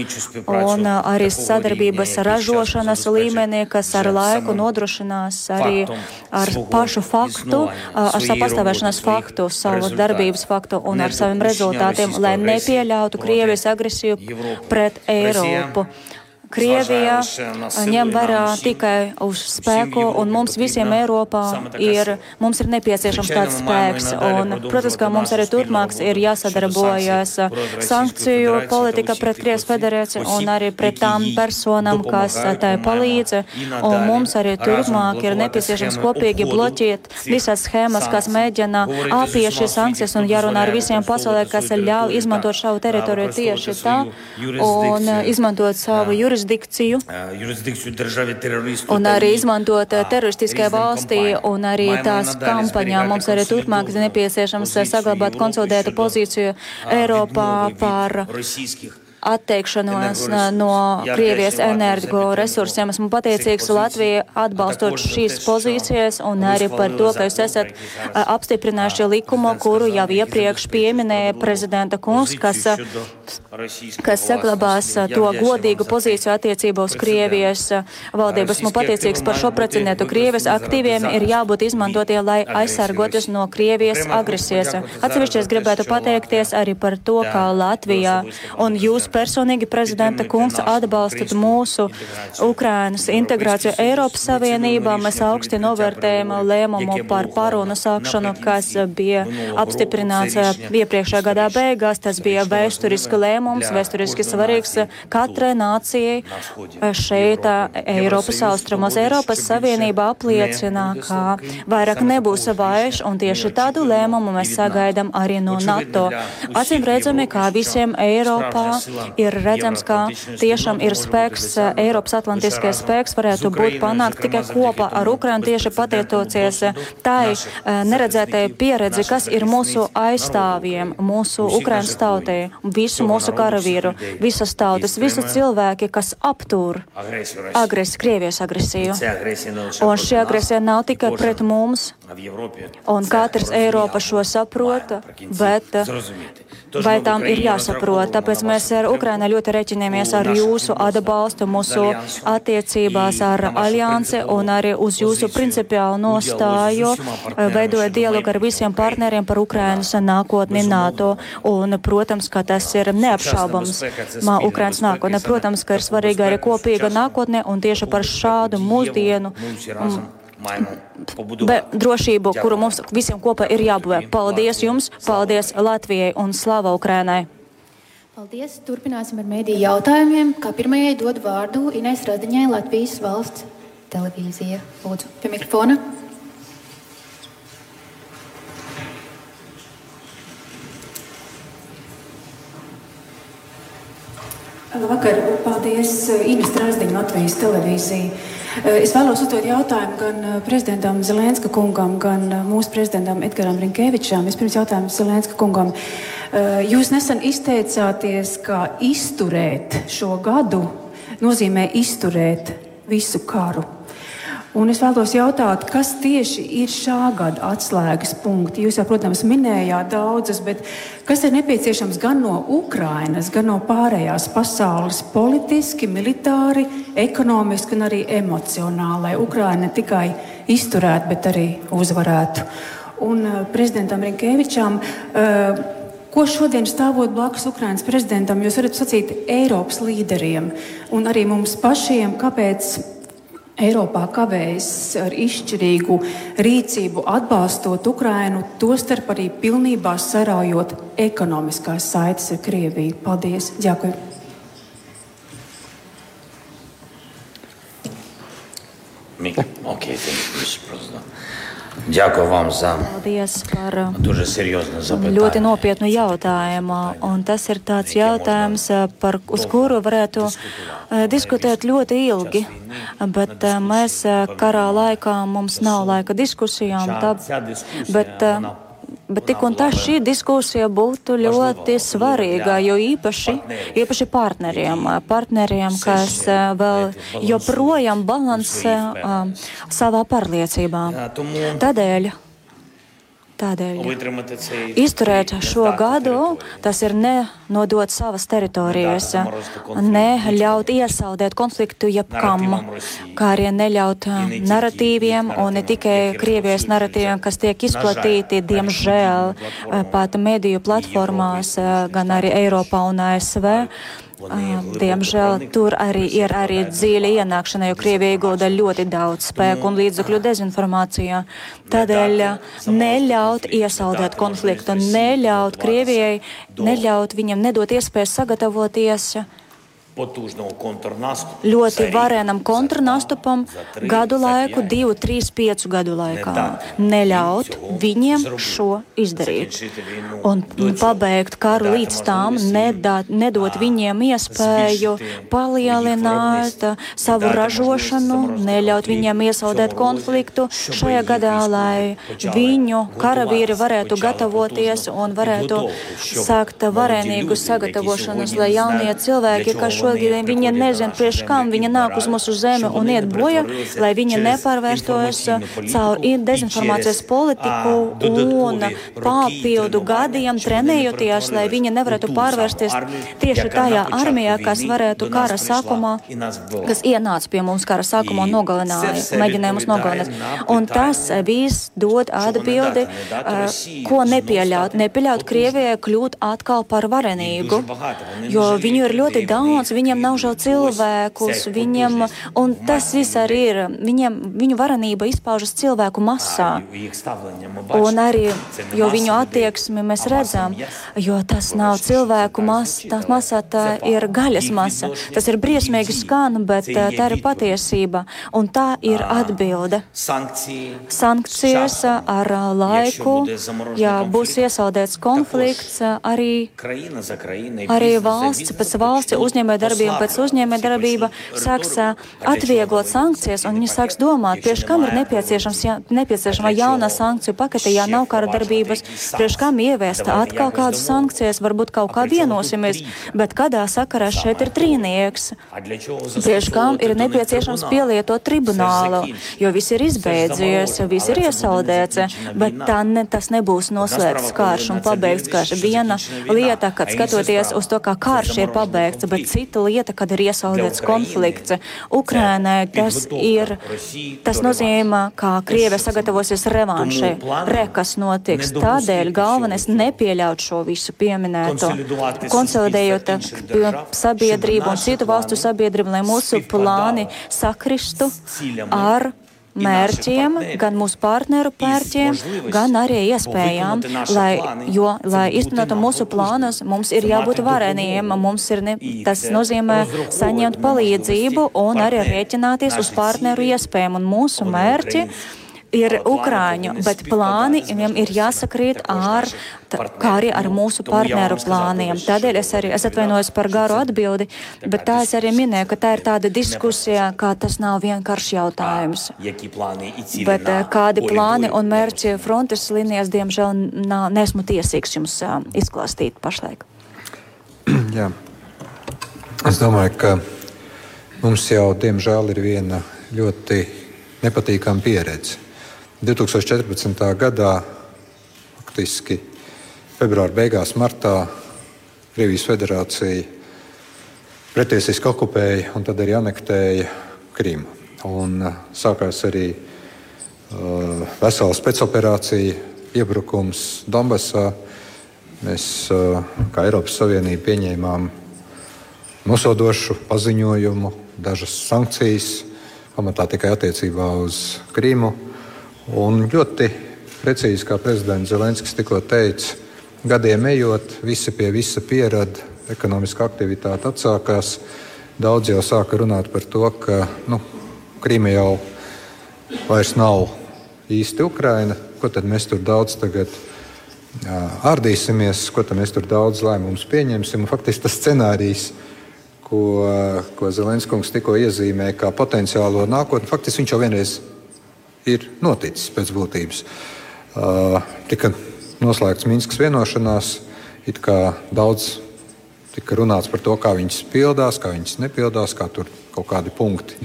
un arī sadarbības ražošanas līmenī, kas ar laiku nodrošinās arī ar pašu faktu, ar savu pastāvēšanas faktu, savu darbības faktu un ar saviem rezultātiem, lai nepieļautu Krievijas agresiju pret Eiropu Krievija ņem vērā tikai uz spēku, un mums visiem Eiropā ir, mums ir nepieciešams tāds spēks. Un, protams, ka mums arī turpmāks ir jāsadarbojas sankciju politika pret Krievijas federāciju un arī pret tām personām, kas tai palīdz. Un mums arī turpmāk ir nepieciešams kopīgi bloķēt visas schēmas, kas mēģina apiet šīs sankcijas un jārunā ar visiem pasaulē, kas ļauj izmantot savu teritoriju tieši tā un izmantot savu jurisdikciju jurisdikciju un arī izmantot teroristiskajā valstī un arī tās kampaņā. Mums arī turpmāk nepieciešams saglabāt konsolidētu pozīciju Eiropā par atteikšanos no Krievijas energo resursiem. Esmu pateicīgs Latvijai atbalstot šīs pozīcijas un arī par to, ka jūs esat apstiprinājuši likumu, kuru jau iepriekš pieminēja prezidenta kungs, kas, kas saglabās to godīgu pozīciju attiecībā uz Krievijas valdību. Esmu pateicīgs par šo precedentu. Krievijas aktīviem ir jābūt izmantotie, lai aizsargoties no Krievijas agresijas. Atsevišķi es gribētu pateikties arī par to, kā Latvijā un jūs personīgi, prezidenta kungs, atbalstat mūsu Ukrainas integrāciju Eiropas Savienībā. Mēs augsti novērtējam lēmumu par pārunu sākšanu, kas bija apstiprināts iepriekšējā gadā beigās. Tas bija vēsturiski lēmums, vēsturiski svarīgs katrai nācijai šeit Eiropas austrumos. Eiropas Savienība apliecina, ka vairāk nebūs vairs, un tieši tādu lēmumu mēs sagaidām arī no NATO. Acīm redzami, kā visiem Eiropā ir redzams, ka tiešām ir spēks, Eiropas atlantiskais spēks varētu būt panākt tikai kopā ar Ukrainu tieši pateicoties tai eh, neredzētai pieredzi, kas ir mūsu aizstāvjiem, mūsu Ukrainas tautai, visu mūsu karavīru, visas tautas, visu cilvēki, kas aptūr agresiju, Krievijas agresiju. Un šī agresija nav tikai pret mums, un katrs Eiropa šo saprota, bet vai tām ir jāsaprot. Tāpēc mēs ar Ukrainu ļoti reķinamies ar jūsu atbalstu mūsu attiecībās ar aliansi un arī uz jūsu principiālu nostāju, veidojot dialogu ar visiem partneriem par Ukrainas nākotni NATO. Un, protams, ka tas ir neapšaubams. Ukrainas nākotne. Protams, ka ir svarīga arī kopīga nākotne un tieši par šādu mūsdienu. Be, drošību, kuru mums visiem kopā ir jābūvē. Paldies jums, paldies Latvijai un slava Ukrainai! Paldies! Turpināsim ar mēdīju jautājumiem. Kā pirmajai dod vārdu Inês Radiņai, Latvijas valsts televīzija. Lūdzu, pie mikrofona. Labvakar! Paldies Ines Strasdiņa, Latvijas televīzija. Eh, es vēlos uzdot jautājumu gan eh, prezidentam Zelenska kungam, gan eh, mūsu prezidentam Edgaram Rinkevičam. Vispirms jautājums Zelenska kungam. Jūs nesen izteicāties, ka izturēt šo gadu nozīmē izturēt visu karu. Un es vēlos jautāt, kas tieši ir šā gada atslēgas punkti? Jūs jau, protams, minējāt daudzas, bet kas ir nepieciešams gan no Ukrainas, gan no pārējās pasaules, politiski, militāri, ekonomiski un arī emocionāli, lai Ukraina ne tikai izturētu, bet arī uzvarētu? Un uh, prezidentam Rinkēvičam. Uh, Ko šodien stāvot blakus Ukraiņas prezidentam, jūs varat sacīt Eiropas līderiem un arī mums pašiem, kāpēc Eiropā kavējas ar izšķirīgu rīcību atbalstot Ukrainu, tostarp arī pilnībā sarājot ekonomiskās saites ar Krieviju. Paldies! Ďakujem! Okay, Дякую вам за Paldies par дуже серйозне запитання. ļoti nopietnu jautājumu. Un tas ir tāds jautājums, par, uz kuru varētu diskutēt ļoti ilgi. Bet mēs karā laikā mums nav laika diskusijām. Tā, bet, Bet tik un tā šī diskusija būtu ļoti svarīga, jo īpaši, īpaši partneriem, partneriem, kas vēl joprojām balansē uh, savā pārliecībā. Tādēļ Tādēļ izturēt šo gadu, tas ir nenodot savas teritorijas, neļaut iesaldēt konfliktu jebkam, kā arī neļaut narratīviem un ne tikai Krievijas narratīviem, kas tiek izplatīti, diemžēl, pat mediju platformās, gan arī Eiropā un ASV Diemžēl tur arī ir arī dziļa ienākšana, jo Krievija iegulda ļoti daudz spēku un līdzekļu dezinformācijā. Tādēļ neļaut iesaldēt konfliktu, neļaut Krievijai, neļaut viņam nedot iespēju sagatavoties ļoti varenam kontrnastupam gadu laiku, divu, trīs, piecu gadu laikā. Neļaut viņiem šo izdarīt. Un pabeigt karu līdz tām, nedāt, nedot viņiem iespēju palielināt savu ražošanu, neļaut viņiem iesaldēt konfliktu šajā gadā, lai viņu karavīri varētu gatavoties un varētu sākt varenīgus sagatavošanas, lai jaunie cilvēki, kas šo šodien viņa nezina, priekš kam viņa nāk uz mūsu zemi un iet bojā, lai viņa nepārvērstos caur dezinformācijas politiku un papildu gadiem trenējoties, lai viņa nevarētu pārvērsties tieši tajā armijā, kas varētu kara sākumā, kas ienāca pie mums kara sākumā un nogalināja, mēģināja mūs nogalināt. Un tas viss dod atbildi, ko nepieļaut. Nepieļaut Krievijai kļūt atkal par varenīgu, jo viņu ir ļoti daudz, viņiem nav jau cilvēkus, viņiem, un tas viss arī ir, viņiem, viņu varenība izpaužas cilvēku masā. Un arī, jo viņu attieksmi mēs redzam, jo tas nav cilvēku masa, tās masā tā ir gaļas masa. Tas ir briesmīgi skan, bet tā ir patiesība, un tā ir atbilde. Sankcijas ar laiku, ja būs iesaldēts konflikts, arī, arī valsts pēc valsts uzņēmē darbība pēc uzņēmē darbība sāks atvieglot sankcijas, un viņi sāks domāt, priekš kam ir ja, nepieciešama jauna sankciju pakete, ja nav kara darbības, priekš kam ieviest atkal kādas sankcijas, varbūt kaut kā vienosimies, bet kādā sakarā šeit ir trīnieks. Priekš kam ir nepieciešams pielietot tribunālu, jo viss ir izbeidzies, viss ir iesaldēts, bet tā ne, tas nebūs noslēgts karš un pabeigts karš. Viena lieta, kad skatoties uz to, kā karš ir pabeigts, bet cita lieta, kad ir iesaldēts konflikts. Ukrainai tas ir, tas nozīmē, ka Krievija sagatavosies revanšai, rekas notiks. Tādēļ galvenais nepieļaut šo visu pieminēto, konsolidējot sabiedrību un citu valstu sabiedrību, lai mūsu plāni sakristu ar mērķiem, gan mūsu partneru mērķiem, gan arī iespējām, lai, jo, lai īstenotu mūsu plānus, mums ir jābūt vareniem, mums ir, ne, tas nozīmē saņemt palīdzību un arī rēķināties uz partneru iespējām. Un mūsu mērķi ir Ukrāņu, bet plāni viņam ir jāsakrīt ar, kā arī ar mūsu partneru plāniem. Tādēļ es arī es atvainojos par garu atbildi, bet tā es arī minēju, ka tā ir tāda diskusija, kā tas nav vienkāršs jautājums. Bet eh, kādi plāni un mērķi frontes līnijas, diemžēl, nav, nesmu tiesīgs jums uh, izklāstīt pašlaik. Jā. Es domāju, ka mums jau, diemžēl, ir viena ļoti nepatīkama pieredze. 2014. gadā, faktiski februāra beigās, martā, Krievijas federācija pretiesiski okupēja un tad arī anektēja Krimu. Un uh, sākās arī uh, vesela spēcoperācija, iebrukums Donbassā. Mēs, uh, kā Eiropas Savienība, pieņēmām nosodošu paziņojumu, dažas sankcijas, pamatā tikai attiecībā uz Krīmu. Un ļoti precīzi, kā prezidents Zelenskis tikko teica, gadiem ejot, visi pie visa pierada, ekonomiskā aktivitāte atsākās. Daudz jau sāka runāt par to, ka nu, Krīma jau vairs nav īsti Ukraina. Ko tad mēs tur daudz tagad ārdīsimies, ko tad mēs tur daudz lēmumus pieņemsim? Un faktiski tas scenārijs, ko, ko Zelenskis tikko iezīmēja kā potenciālo nākotni, faktiski viņš jau vienreiz ir noticis pēc būtības. Uh, tika noslēgts Minskas vienošanās, it kā daudz tika runāts par to, kā viņas pildās, kā viņas nepildās, kā tur kaut kādi punkti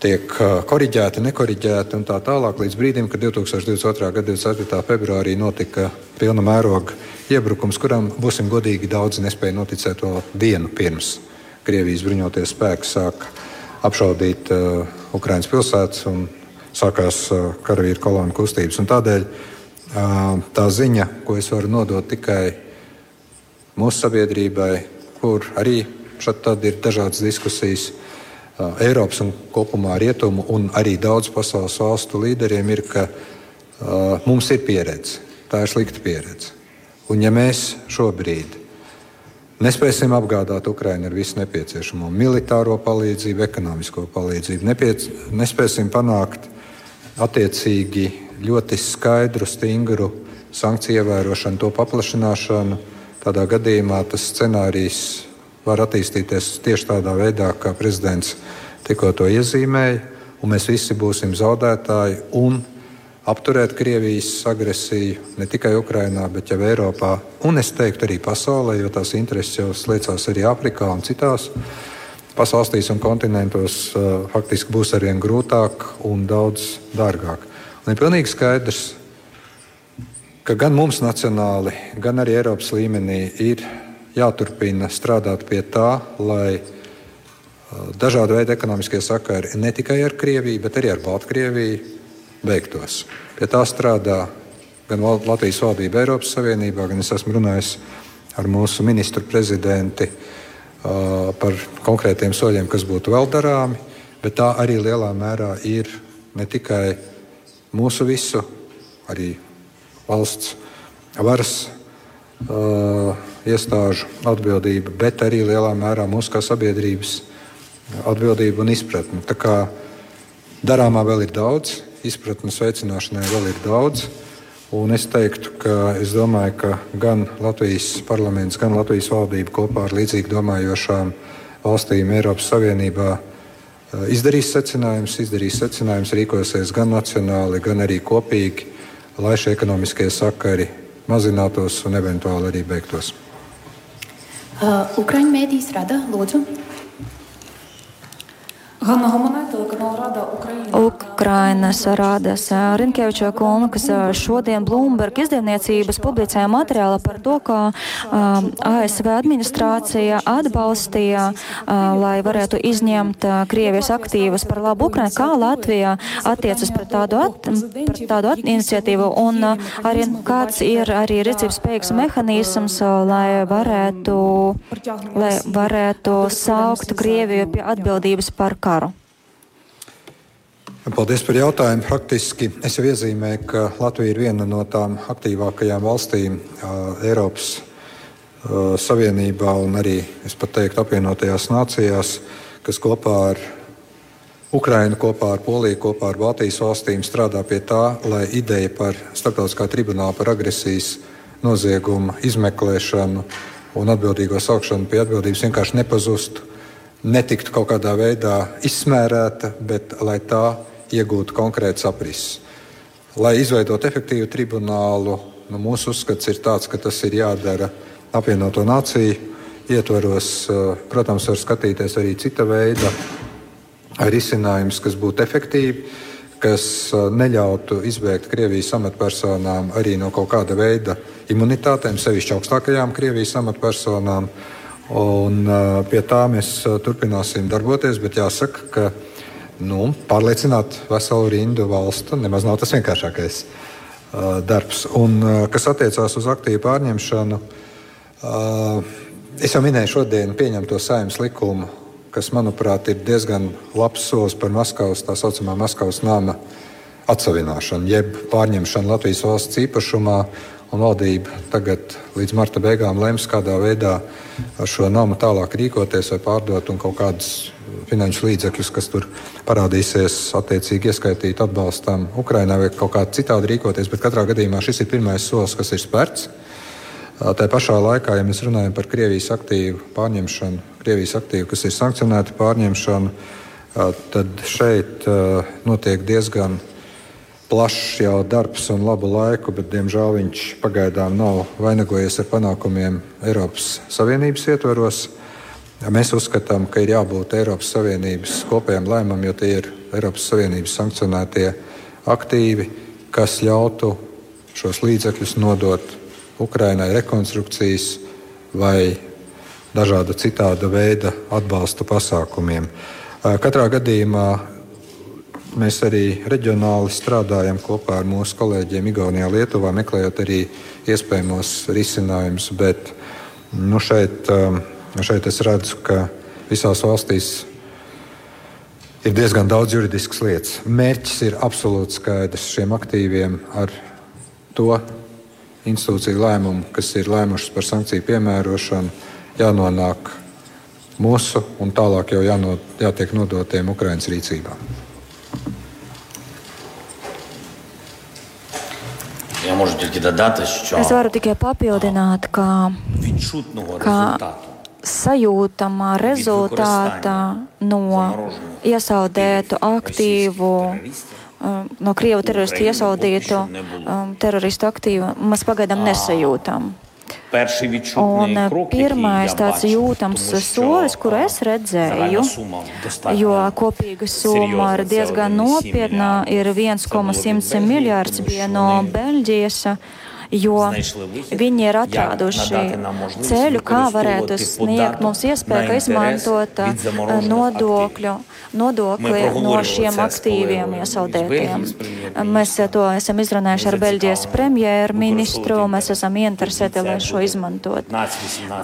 tiek korģēti, nekoriģēti un tā tālāk. Līdz brīdim, kad 2022. gada 24. februārī notika pilna mēroga iebrukums, kuram, būsim godīgi, daudzi nespēja noticēt vēl dienu pirms Krievijas bruņoties spēki sāk apšaudīt uh, Ukraiņas pilsētas un sākās karavīru kolonu kustības. Un tādēļ tā ziņa, ko es varu nodot tikai mūsu sabiedrībai, kur arī šeit ir dažādas diskusijas. Eiropas un kopumā rietumu un arī daudz pasaules valstu līderiem ir, ka uh, mums ir pieredze. Tā ir slikta pieredze. Un ja mēs šobrīd nespēsim apgādāt Ukraiņu ar visu nepieciešamo militāro palīdzību, ekonomisko palīdzību, nepiec, nespēsim panākt attiecīgi ļoti skaidru, stingru sankciju ievērošanu, to paplašināšanu, tādā gadījumā tas scenārijs var attīstīties tieši tādā veidā, kā prezidents tikko to iezīmēja, un mēs visi būsim zaudētāji apturēt Krievijas agresiju ne tikai Ukrajinā, bet jau Eiropā, un es teiktu arī pasaulē, jo tās intereses jau sliecās arī Āfrikā un citās pasaulēs un kontinentos, uh, faktiski būs arvien grūtāk un daudz dārgāk. Un ir pilnīgi skaidrs, ka gan mums nacionāli, gan arī Eiropas līmenī ir jāturpina strādāt pie tā, lai uh, dažādu veidu ekonomiskie sakari ne tikai ar Krieviju, bet arī ar Baltkrieviju beigtos. Pie tā strādā gan Latvijas valdība Eiropas Savienībā, gan es esmu runājis ar mūsu ministru prezidenti uh, par konkrētiem soļiem, kas būtu vēl darāmi, bet tā arī lielā mērā ir ne tikai mūsu visu, arī valsts varas uh, iestāžu atbildība, bet arī lielā mērā mūsu kā sabiedrības atbildība un izpratne. Tā kā darāmā vēl ir daudz, izpratnes veicināšanai vēl ir daudz. Un es teiktu, ka es domāju, ka gan Latvijas parlaments, gan Latvijas valdība kopā ar līdzīgi domājošām valstīm Eiropas Savienībā eh, izdarīs secinājumus, izdarīs secinājumus, rīkosies gan nacionāli, gan arī kopīgi, lai šie ekonomiskie sakari mazinātos un eventuāli arī beigtos. Uh, Ukraiņu mēdīs rada, lūdzu. Ганна Гомонай, телеканал Рада Ukraina. Ukrainas rādas Rinkeviča kungs šodien Bloomberg izdevniecības publicēja materiālu par to, ka ASV administrācija atbalstīja, lai varētu izņemt Krievijas aktīvus par labu Ukrainai, kā Latvija attiecas pret tādu, at, pret tādu at, iniciatīvu un arī kāds ir arī rīcības spējīgs mehānisms, lai varētu, lai varētu saukt Krieviju pie atbildības par karu? Paldies par jautājumu. Faktiski es jau iezīmēju, ka Latvija ir viena no tām aktīvākajām valstīm Eiropas Savienībā un arī, es pat teiktu, apvienotajās nācijās, kas kopā ar Ukrainu, kopā ar Poliju, kopā ar Baltijas valstīm strādā pie tā, lai ideja par starptautiskā tribunāla par agresijas noziegumu izmeklēšanu un atbildīgo saukšanu pie atbildības vienkārši nepazustu netiktu kaut kādā veidā izsmērēta, bet lai tā iegūtu konkrēts aprises. Lai izveidotu efektīvu tribunālu, nu, mūsu uzskats ir tāds, ka tas ir jādara apvienoto nāciju ietvaros. Protams, var skatīties arī cita veida risinājumus, kas būtu efektīvi, kas neļautu izbēgt Krievijas amatpersonām arī no kaut kāda veida imunitātēm, sevišķi augstākajām Krievijas amatpersonām. Un, uh, pie tā mēs turpināsim darboties, bet jāsaka, ka nu, pārliecināt veselu rindu valstu nemaz nav tas vienkāršākais uh, darbs. Un, uh, kas attiecās uz aktīvu pārņemšanu, uh, es jau minēju šodien pieņemto saimnes likumu, kas, manuprāt, ir diezgan labs solis par Maskavas tā saucamā Maskavas nama atsavināšanu, jeb pārņemšanu Latvijas valsts īpašumā un valdība tagad līdz marta beigām lems, kādā veidā ar šo namu tālāk rīkoties vai pārdot un kaut kādus finanšu līdzekļus, kas tur parādīsies, attiecīgi ieskaitīt atbalstam Ukrainai vai kaut kā citādi rīkoties. Bet katrā gadījumā šis ir pirmais solis, kas ir spērts. Tā pašā laikā, ja mēs runājam par Krievijas aktīvu pārņemšanu, Krievijas aktīvu, kas ir sankcionēta pārņemšanu, tad šeit notiek diezgan plašs jau darbs un labu laiku, bet diemžēl viņš pagaidām nav vainagojies ar panākumiem Eiropas Savienības ietvaros. Mēs uzskatām, ka ir jābūt Eiropas Savienības kopējam lēmumam, jo tie ir Eiropas Savienības sankcionētie aktīvi, kas ļautu šos līdzekļus nodot Ukrainai rekonstrukcijas vai dažāda citāda veida atbalsta pasākumiem. Katrā gadījumā Mēs arī reģionāli strādājam kopā ar mūsu kolēģiem Igaunijā, Lietuvā, meklējot arī iespējamos risinājumus. Bet nu, šeit um, Šeit es redzu, ka visās valstīs ir diezgan daudz juridiskas lietas. Mērķis ir absolūti skaidrs šiem aktīviem ar to institūciju lēmumu, kas ir lēmušas par sankciju piemērošanu, jānonāk mūsu un tālāk jau jāno, jātiek nodotiem Ukraiņas rīcībā. Es varu tikai papildināt, ka, ka sajūtamā rezultāta no iesaudētu aktīvu, no Krievu teroristu iesaudītu um, teroristu aktīvu mēs pagaidām nesajūtam. Un pirmais tāds jūtams solis, kuru es redzēju, jo kopīga summa ir diezgan nopietna, ir 1,100 miljārds bija no Beļģijas jo viņi ir atraduši ceļu, kā varētu sniegt mums iespēju izmantot nodokļu, nodokli no šiem aktīviem iesaudētiem. Mēs to esam izrunājuši ar Beļģijas premjerministru, mēs esam ieinteresēti, lai šo izmantot.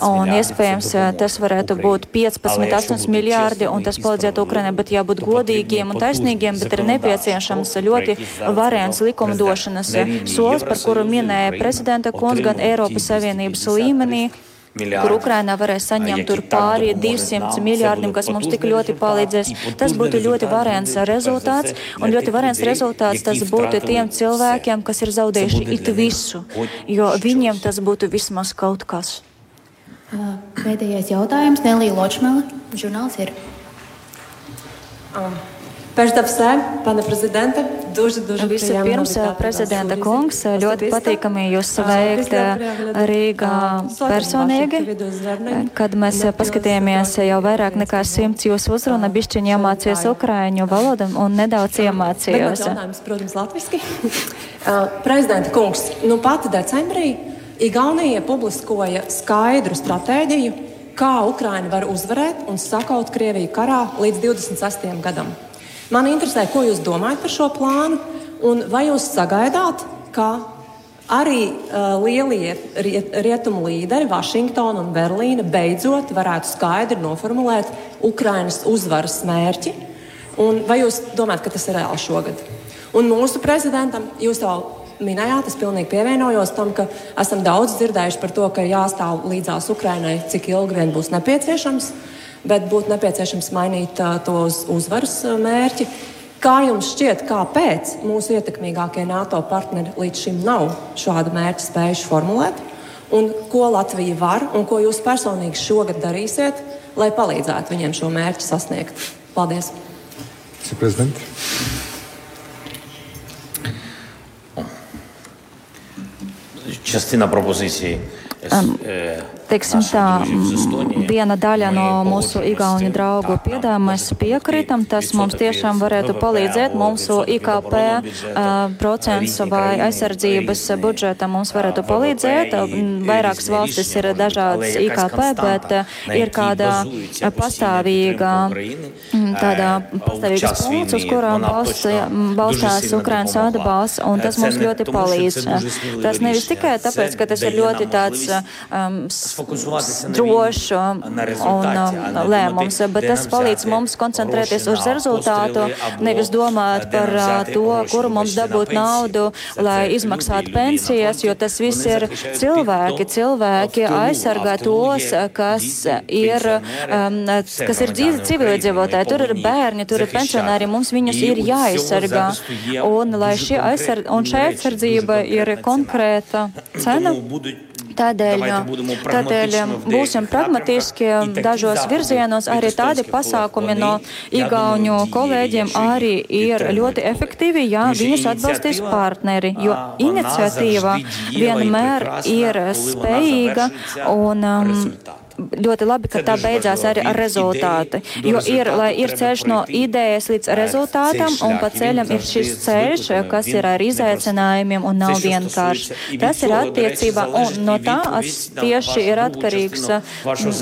Un iespējams tas varētu būt 15, 8 miljārdi, un tas palīdzētu Ukrainai, bet jābūt godīgiem un taisnīgiem, bet ir nepieciešams ļoti variants likumdošanas solis, par kuru minēja prezidenta kungs gan Eiropas Savienības līmenī kur Ukrainā varēs saņemt tur pāri 200 miljārdiem, kas mums tik ļoti palīdzēs. Tas būtu ļoti variants rezultāts, un ļoti variants rezultāts tas būtu tiem cilvēkiem, kas ir zaudējuši it visu, jo viņiem tas būtu vismaz kaut kas. Pēdējais jautājums Nelija Ločmela, žurnāls ir. Um. Перш за все, пане президенте, дуже дуже Vispirms, prezidenta kungs, ļoti patīkami jūs sveikt Rīgā personīgi. Kad mēs paskatījāmies jau vairāk nekā simts jūsu uzruna, bišķiņi iemācījos ukraiņu valodu un nedaudz iemācījos. Protams, latviski. Prezidenta kungs, nu pati decembrī Igaunija publiskoja skaidru stratēģiju, kā Ukraina var uzvarēt un sakaut Krieviju karā līdz 26. gadam. Man interesē, ko jūs domājat par šo plānu, un vai jūs sagaidāt, ka arī uh, lielie riet, rietumu līderi, Vašingtona un Berlīna, beidzot varētu skaidri noformulēt Ukraiņas uzvaras mērķi, un vai jūs domājat, ka tas ir reāli šogad? Un mūsu prezidentam, jūs jau minējāt, es pilnīgi pievienojos tam, ka esam daudz dzirdējuši par to, ka jāstāv līdzās Ukrainai, cik ilgi vien būs nepieciešams. Uh, bet būtu nepieciešams mainīt uh, to uz uzvaras mērķi. Kā jums šķiet, kāpēc mūsu ietekmīgākie NATO partneri līdz šim nav šādu mērķu spējuši formulēt? Un ko Latvija var un ko jūs personīgi šogad darīsiet, lai palīdzētu viņiem šo mērķu sasniegt? Paldies! Prezident. Частина пропозиції Um, teiksim tā, viena daļa no mūsu igauņu draugu piedāvājuma mēs piekrītam, tas mums tiešām varētu palīdzēt. Mūsu IKP uh, procents vai aizsardzības budžeta mums varētu palīdzēt. Vairākas valstis ir dažādas IKP, bet uh, ir kāda pastāvīga, tāda pastāvīgas punkts, uz kurām balstās Ukrainas atbalsts, un tas mums ļoti palīdz. Tas nevis tikai tāpēc, ka tas ir ļoti tāds um, drošs un um, lēmums, bet tas palīdz mums koncentrēties uz rezultātu, nevis domāt par uh, to, kuru mums dabūt naudu, lai izmaksātu pensijas, jo tas viss ir cilvēki. Cilvēki aizsargā tos, kas ir, um, kas ir civilizētāji. Tur ir bērni, tur ir pensionāri, mums viņus ir jāaizsargā. Un, lai šī aizsardzība, un šī aizsardzība ir konkrēta cena. Tādēļ, tādēļ būsim pragmatiski dažos virzienos. Arī tādi pasākumi no igauņu kolēģiem arī ir ļoti efektīvi, ja viņus atbalstīs partneri, jo iniciatīva vienmēr ir spējīga un um, ļoti labi, ka tā beidzās arī ar rezultātu. Jo ir, lai ir ceļš no idejas līdz rezultātam, un pa ceļam ir šis ceļš, kas ir ar izaicinājumiem un nav vienkāršs. Tas ir attiecībā, un no tā tieši ir atkarīgs,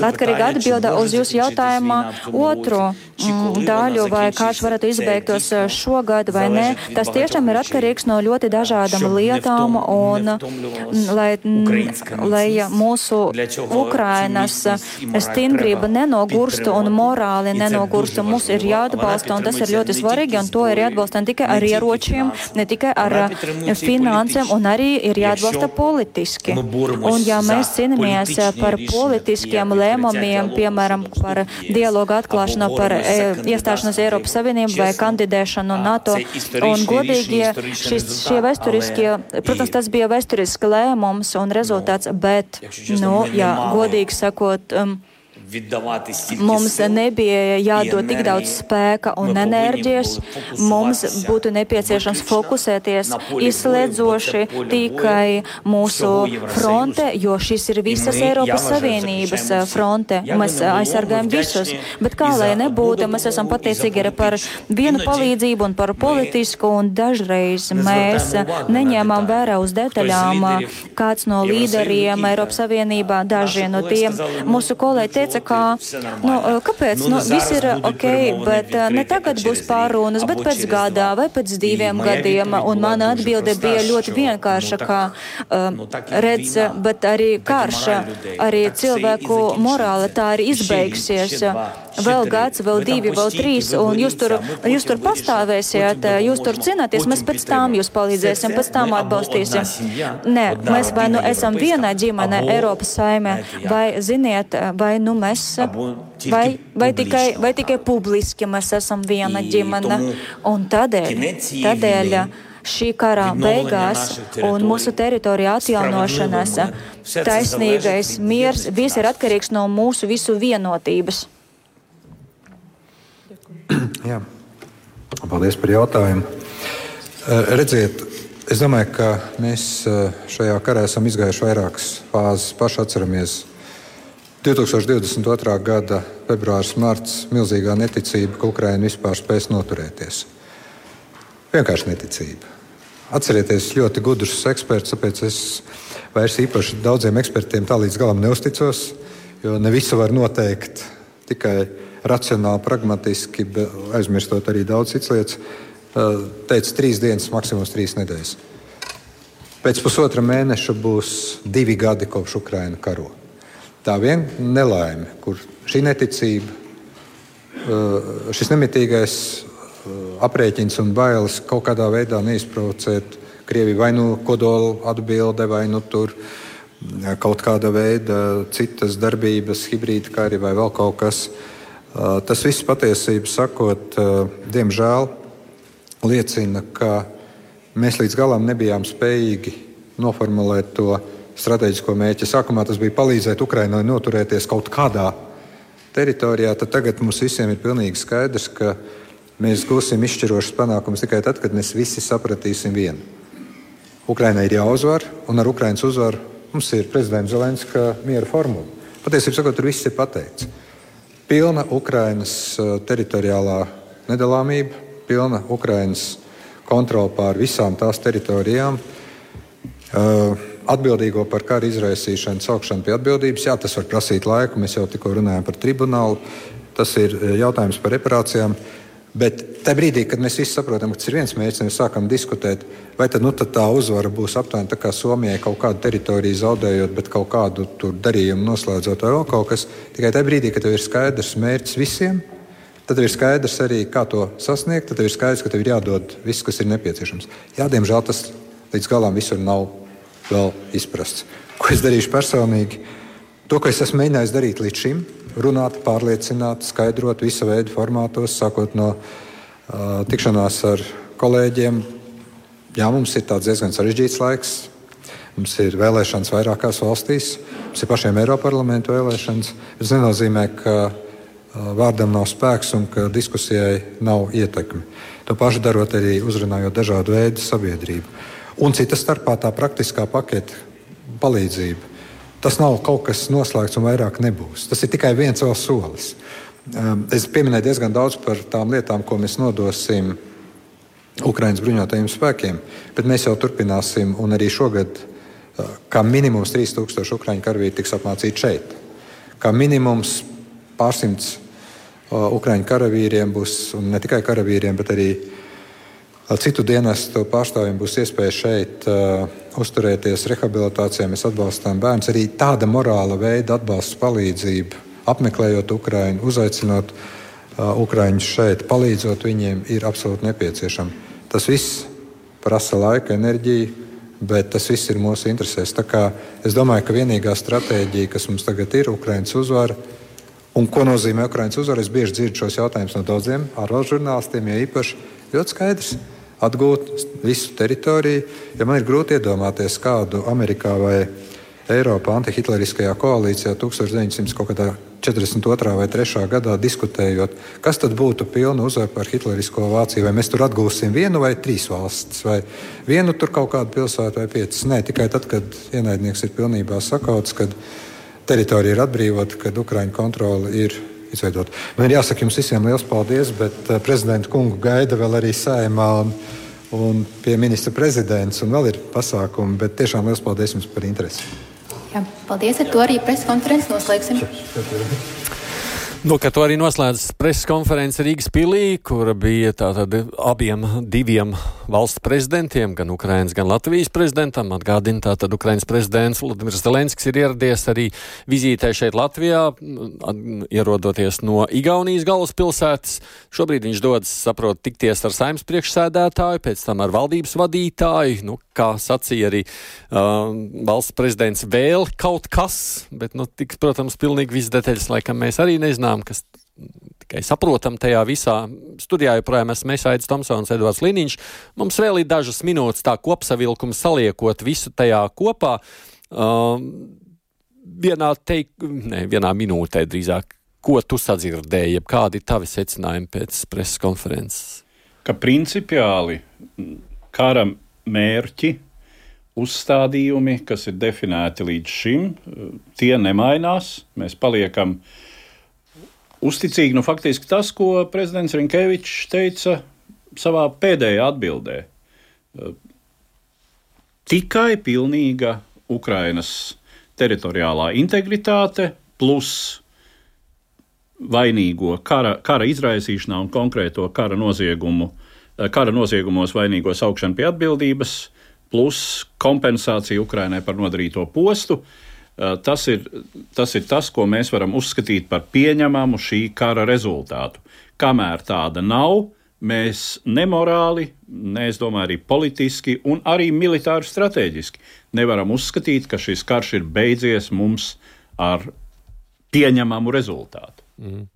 atkarīga atbilda uz jūsu jautājumā otro mm, daļu, vai kāds varētu izbeigtos šogad vai nē. Tas tiešām ir atkarīgs no ļoti dažādām lietām, un lai, lai mūsu Ukrainas stingrība nenogurstu un morāli nenogurstu. Mums ir jāatbalsta, un tas ir ļoti svarīgi, un to ir jāatbalsta ne tikai ar ieročiem, ne tikai ar finansēm, un arī ir jāatbalsta politiski. Un ja mēs cīnāmies par politiskiem lēmumiem, piemēram, par dialogu atklāšanu, par e, iestāšanos Eiropas Savienību vai kandidēšanu NATO, un godīgi šis, šie vēsturiskie, protams, tas bija vēsturisks lēmums un rezultāts, bet, nu, jā, godīgi sakot, um, Mums nebija jādod tik daudz spēka un enerģijas. Mums būtu nepieciešams fokusēties izslēdzoši tikai mūsu fronte, jo šis ir visas Eiropas Savienības fronte. Mēs aizsargājam visus. Bet kā lai nebūtu, mēs esam pateicīgi par vienu palīdzību un par politisku, un dažreiz mēs neņēmām vērā uz detaļām kāds no līderiem Eiropas Savienībā, daži no tiem. Mūsu kolēģi teica, ka, nu, kāpēc, nu, viss ir ok, bet ne tagad būs pārunas, bet pēc gadā vai pēc diviem gadiem, un mana atbilde bija ļoti vienkārša, kā uh, redz, bet arī karša, arī cilvēku morāla tā ir izbeigsies. Vēl gads, vēl divi, vēl trīs, un jūs tur, jūs tur pastāvēsiet, jūs tur cīnāties, mēs pēc tam jūs palīdzēsim, pēc tam atbalstīsim. Nē, mēs vai nu esam viena ģimene Eiropas saimē, vai ziniet, vai nu mēs vai, vai, tikai, vai tikai publiski mēs esam viena ģimene. Un tādēļ, tādēļ šī kara beigās un mūsu teritorija atjaunošanās, taisnīgais miers, viss ir atkarīgs no mūsu visu vienotības. Jā. Paldies par jautājumu. Redziet, es domāju, ka mēs šajā karā esam izgājuši vairākas fāzes. Paši atceramies 2022. gada februāris, marts, milzīgā neticība, ka Ukraina vispār spēs noturēties. Vienkārši neticība. Atcerieties, ļoti gudrs eksperts, tāpēc es vairs īpaši daudziem ekspertiem tā līdz galam neusticos, jo ne visu var noteikt tikai racionāli, pragmatiski, aizmirstot arī daudz citas lietas. Teica, trīs dienas, maksimums trīs nedēļas. Pēc pusotra mēneša būs divi gadi kopš Ukraina karo tā viena nelaime, kur šī neticība, uh, šis nemitīgais uh, aprēķins un bailes kaut kādā veidā neizprovocēt Krieviju vai nu kodola atbilde, vai nu tur uh, kaut kāda veida citas darbības, hibrīda kari vai vēl kaut kas. Tas viss patiesībā sakot, diemžēl liecina, ka mēs līdz galam nebijām spējīgi noformulēt to strateģisko mērķi. Sākumā tas bija palīdzēt Ukraiņai noturēties kaut kādā teritorijā, tad tagad mums visiem ir pilnīgi skaidrs, ka mēs gūsim izšķirošus panākumus tikai tad, kad mēs visi sapratīsim vienu. Ukraiņai ir jāuzvar, un ar Ukraiņas uzvaru mums ir prezidents Zelenska miera formula. Patiesībā sakot, tur viss ir pateikts. Pilna Ukraiņas uh, teritoriālā nedalāmība, pilna Ukraiņas kontrole pār visām tās teritorijām. Uh, atbildīgo par kara izraisīšanu saukšanu pie atbildības. Jā, tas var prasīt laiku, mēs jau tikko runājām par tribunālu. Tas ir e, jautājums par reparācijām. Bet tajā brīdī, kad mēs visi saprotam, ka tas ir viens mērķis, mēs sākam diskutēt, vai tad, nu, tad tā uzvara būs aptuveni tā kā Somijai kaut kādu teritoriju zaudējot, bet kaut kādu darījumu noslēdzot vai vēl kaut kas. Tikai tajā brīdī, kad tev ir skaidrs mērķis visiem, tad ir skaidrs arī, kā to sasniegt. Tad ir skaidrs, ka tev ir jādod viss, kas ir nepieciešams. Jā, diemžēl tas līdz galam visur nav vēl izprasts. Ko es darīšu personīgi? To, ko es esmu mēģinājis darīt līdz šim, runāt, pārliecināt, skaidrot visu veidu formātos, sākot no uh, tikšanās ar kolēģiem. Jā, mums ir tāds diezgan sarežģīts laiks. Mums ir vēlēšanas vairākās valstīs, mums ir pašiem Eiroparlamentu vēlēšanas. Tas nenozīmē, ka vārdam nav spēks un ka diskusijai nav ietekme. To pašu darot arī uzrunājot dažādu veidu sabiedrību. Un cita starpā tā praktiskā pakete palīdzība. Tas nav kaut kas noslēgts un vairāk nebūs. Tas ir tikai viens vēl solis. Ehm, es pieminēju diezgan daudz par tām lietām, ko mēs nodosim Ukraiņas bruņotajiem spēkiem, bet mēs jau turpināsim, un arī šogad eh, kā minimums 3000 ukrāņu karavīri tiks apmācīti šeit. Kā minimums pārsimts eh, ukrāņu karavīriem būs, un ne tikai karavīriem, bet arī Citu dienestu pārstāvjiem būs iespēja šeit uzturēties rehabilitācijā, mēs atbalstām bērnus. Arī tāda morāla veida atbalsts, palīdzība, apmeklējot Ukraiņu, uzaicinot uh, Ukraiņus šeit, palīdzot viņiem, ir absolūti nepieciešama. Tas viss prasa laika, enerģiju, bet tas viss ir mūsu interesēs. Es domāju, ka vienīgā stratēģija, kas mums tagad ir, ir Ukraiņas uzvara. Un ko nozīmē Ukraiņas uzvara? Es bieži dzirdu šos jautājumus no daudziem ārvalstu žurnālistiem, jo īpaši ļoti skaidrs atgūt visu teritoriju. Ja man ir grūti iedomāties kādu Amerikā vai Eiropā antihitleriskajā koalīcijā 1942. vai 3. gadā diskutējot, kas tad būtu pilna uzvara par hitlerisko Vāciju, vai mēs tur atgūsim vienu vai trīs valstis, vai vienu tur kaut kādu pilsētu vai piecas. Nē, tikai tad, kad ienaidnieks ir pilnībā sakauts, kad teritorija ir atbrīvota, kad Ukraiņu kontrole ir izveidot. Man ir jāsaka jums visiem liels paldies, bet uh, prezidenta kungu gaida vēl arī sējumā. Un, pie ministra prezidents, un vēl ir pasākumi, bet tiešām liels paldies jums par interesi. Jā, paldies, ar to arī preskonferences noslēgsim. Nu, to arī noslēdz preses konference Rīgas pilī, kur bija tātad abiem diviem valsts prezidentiem, gan Ukrainas, gan Latvijas prezidentam. Atgādina, tātad Ukrainas prezidents Vladimirs Zelenskis ir ieradies arī vizītē šeit Latvijā, ierodoties no Igaunijas galvaspilsētas. Šobrīd viņš dodas, saprot, tikties ar saimnes priekšsēdētāju, pēc tam ar valdības vadītāju. Nu, kā sacīja arī uh, valsts prezidents, vēl kaut kas, bet, nu, tiks, protams, pilnīgi viss detaļas laikam mēs arī nezinām lietām, kas tikai saprotam tajā visā. Studijā joprojām esmu mēs Aits Tomsons, Edvards Liniņš. Mums vēl ir dažas minūtes tā kopsavilkuma saliekot visu tajā kopā. Um, vienā, teik, ne, vienā minūtē drīzāk, ko tu sadzirdēji, kādi ir tavi secinājumi pēc preses konferences? Ka principiāli kara mērķi, uzstādījumi, kas ir definēti līdz šim, tie nemainās. Mēs paliekam uh, uzticīgi nu, faktiski tas, ko prezidents Rinkevičs teica savā pēdējā atbildē. Tikai pilnīga Ukrainas teritoriālā integritāte plus vainīgo kara, kara izraisīšanā un konkrēto kara noziegumu, kara noziegumos vainīgo saukšanu pie atbildības, plus kompensācija Ukrainai par nodarīto postu. Uh, tas ir, tas ir tas, ko mēs varam uzskatīt par pieņemamu šī kara rezultātu. Kamēr tāda nav, mēs nemorāli, ne es domāju, arī politiski un arī militāri strateģiski nevaram uzskatīt, ka šis karš ir beidzies mums ar pieņemamu rezultātu. Mm.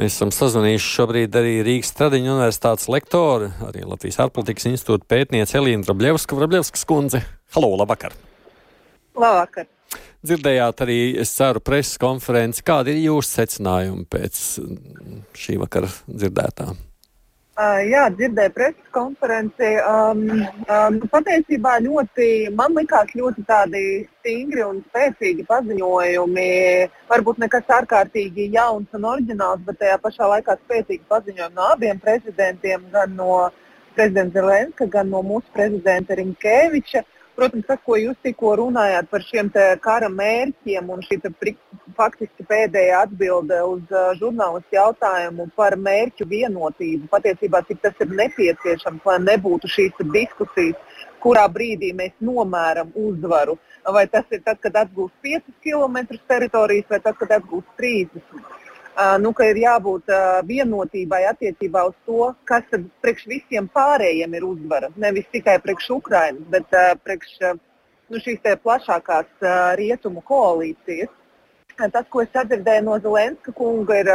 Mēs esam sazvanījuši šobrīd arī Rīgas Tradiņu universitātes lektoru, arī Latvijas ārpolitikas institūta pētniece Elīna Vrabļevska, Vrabļevskas kundze. Halo, labvakar! Labvakar! Dzirdējāt arī, es ceru, preses konferenci. Kādi ir jūsu secinājumi pēc šī vakara dzirdētā? Uh, jā, dzirdēju preses konferenci. Um, um, patiesībā ļoti, man likās ļoti tādi stingri un spēcīgi paziņojumi. Varbūt nekas ārkārtīgi jauns un oriģināls, bet tajā pašā laikā spēcīgi paziņojumi no abiem prezidentiem, gan no prezidenta Zelenska, gan no mūsu prezidenta Rinkēviča. Uh, Protams, tas, ko jūs tikko runājāt par šiem kara mērķiem un šī faktiski pēdējā atbilde uz uh, žurnālistu jautājumu par mērķu vienotību, patiesībā cik tas ir nepieciešams, lai nebūtu šīs diskusijas, kurā brīdī mēs nomēram uzvaru. Vai tas ir tad, kad atgūst 5 km teritorijas, vai tad, kad atgūst 30 nu, ka ir jābūt vienotībai attiecībā uz to, kas priekš visiem pārējiem ir uzvara. Nevis tikai priekš Ukrainas, bet priekš nu, šīs plašākās rietumu koalīcijas. Tas, ko es sadzirdēju no Zelenska kunga, ir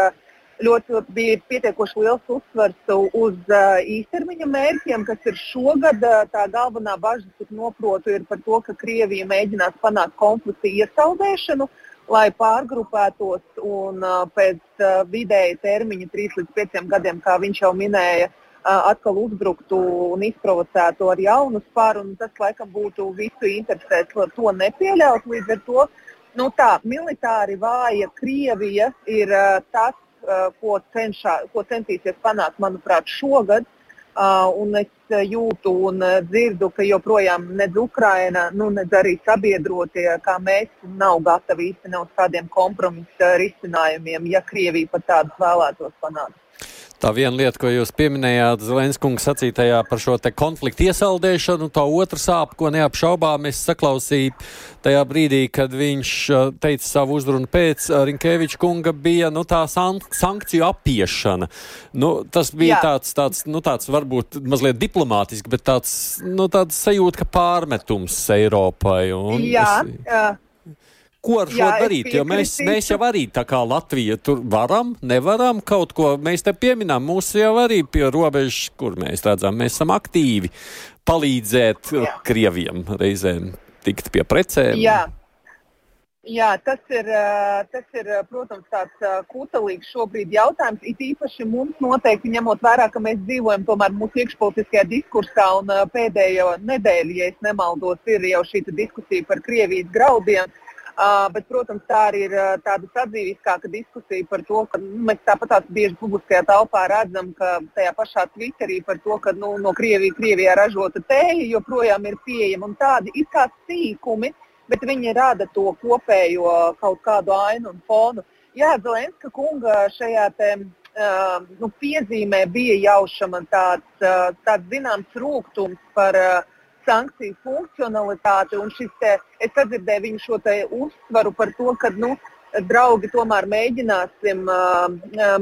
ļoti bija pietiekoši liels uzsvars uz īstermiņa mērķiem, kas ir šogad. Tā galvenā bažas, cik noprotu, ir par to, ka Krievija mēģinās panākt konflikta iesaldēšanu. Uh, lai pārgrupētos un pēc vidēja termiņa, 3 līdz 5 gadiem, kā viņš jau minēja, atkal uzbruktu un izprovocētu ar jaunu spāru. Tas, laikam, būtu visu interesēs, to nepieļaut. Līdz ar to nu, tā, militāri vāja Krievija ir tas, ko, cenšā, ko centīsies panākt, manuprāt, šogad. Uh, un es jūtu un dzirdu, ka joprojām nedz Ukraina, nu, nedz arī sabiedrotie, kā mēs, nav gatavi īstenot kādiem kompromisa risinājumiem, ja Krievija pat tādus vēlētos panākt. Tā viena lieta, ko jūs pieminējāt, Zelenskungs sacītajā par šo konfliktu iesaldēšanu, tā otra sāpe, ko neapšaubām es saklausīju tajā brīdī, kad viņš teica savu uzrunu pēc Rinkēviča kunga, bija nu, tā sankciju apiešana. Nu, tas bija Jā. tāds, tāds, nu, tāds varbūt mazliet diplomātiski, bet tāds, nu, tāds sajūta, ka pārmetums Eiropai. Jā, es... uh, Ko ar šo Jā, darīt? Jo mēs, mēs jau arī tā kā Latvija tur varam, nevaram kaut ko. Mēs te pieminām, mūsu jau arī pie robežas, kur mēs redzam, mēs esam aktīvi palīdzēt Jā. Krieviem reizēm tikt pie precēm. Jā. Jā, tas ir, tas ir, protams, tāds kutelīgs šobrīd jautājums. It īpaši mums noteikti ņemot vērā, ka mēs dzīvojam tomēr mūsu iekšpolitiskajā diskursā un pēdējo nedēļu, ja es nemaldos, ir jau šī diskusija par Krievijas graudiem. Uh, bet, protams, tā arī ir tāda sadzīviskāka diskusija par to, ka nu, mēs tāpat bieži publiskajā telpā redzam, ka tajā pašā Twitterī par to, ka nu, no Krievijas, Krievijā ražota tēja joprojām ir pieejama un tādi ir kā sīkumi, bet viņi rada to kopējo kaut kādu ainu un fonu. Jā, Zelenska kunga šajā te, uh, nu, piezīmē bija jaušama tāds, uh, tāds zināms rūkums par uh, sankciju funkcionalitāti. Te, es sadzirdēju viņu šo uzsvaru par to, ka nu, draugi tomēr mēģināsim,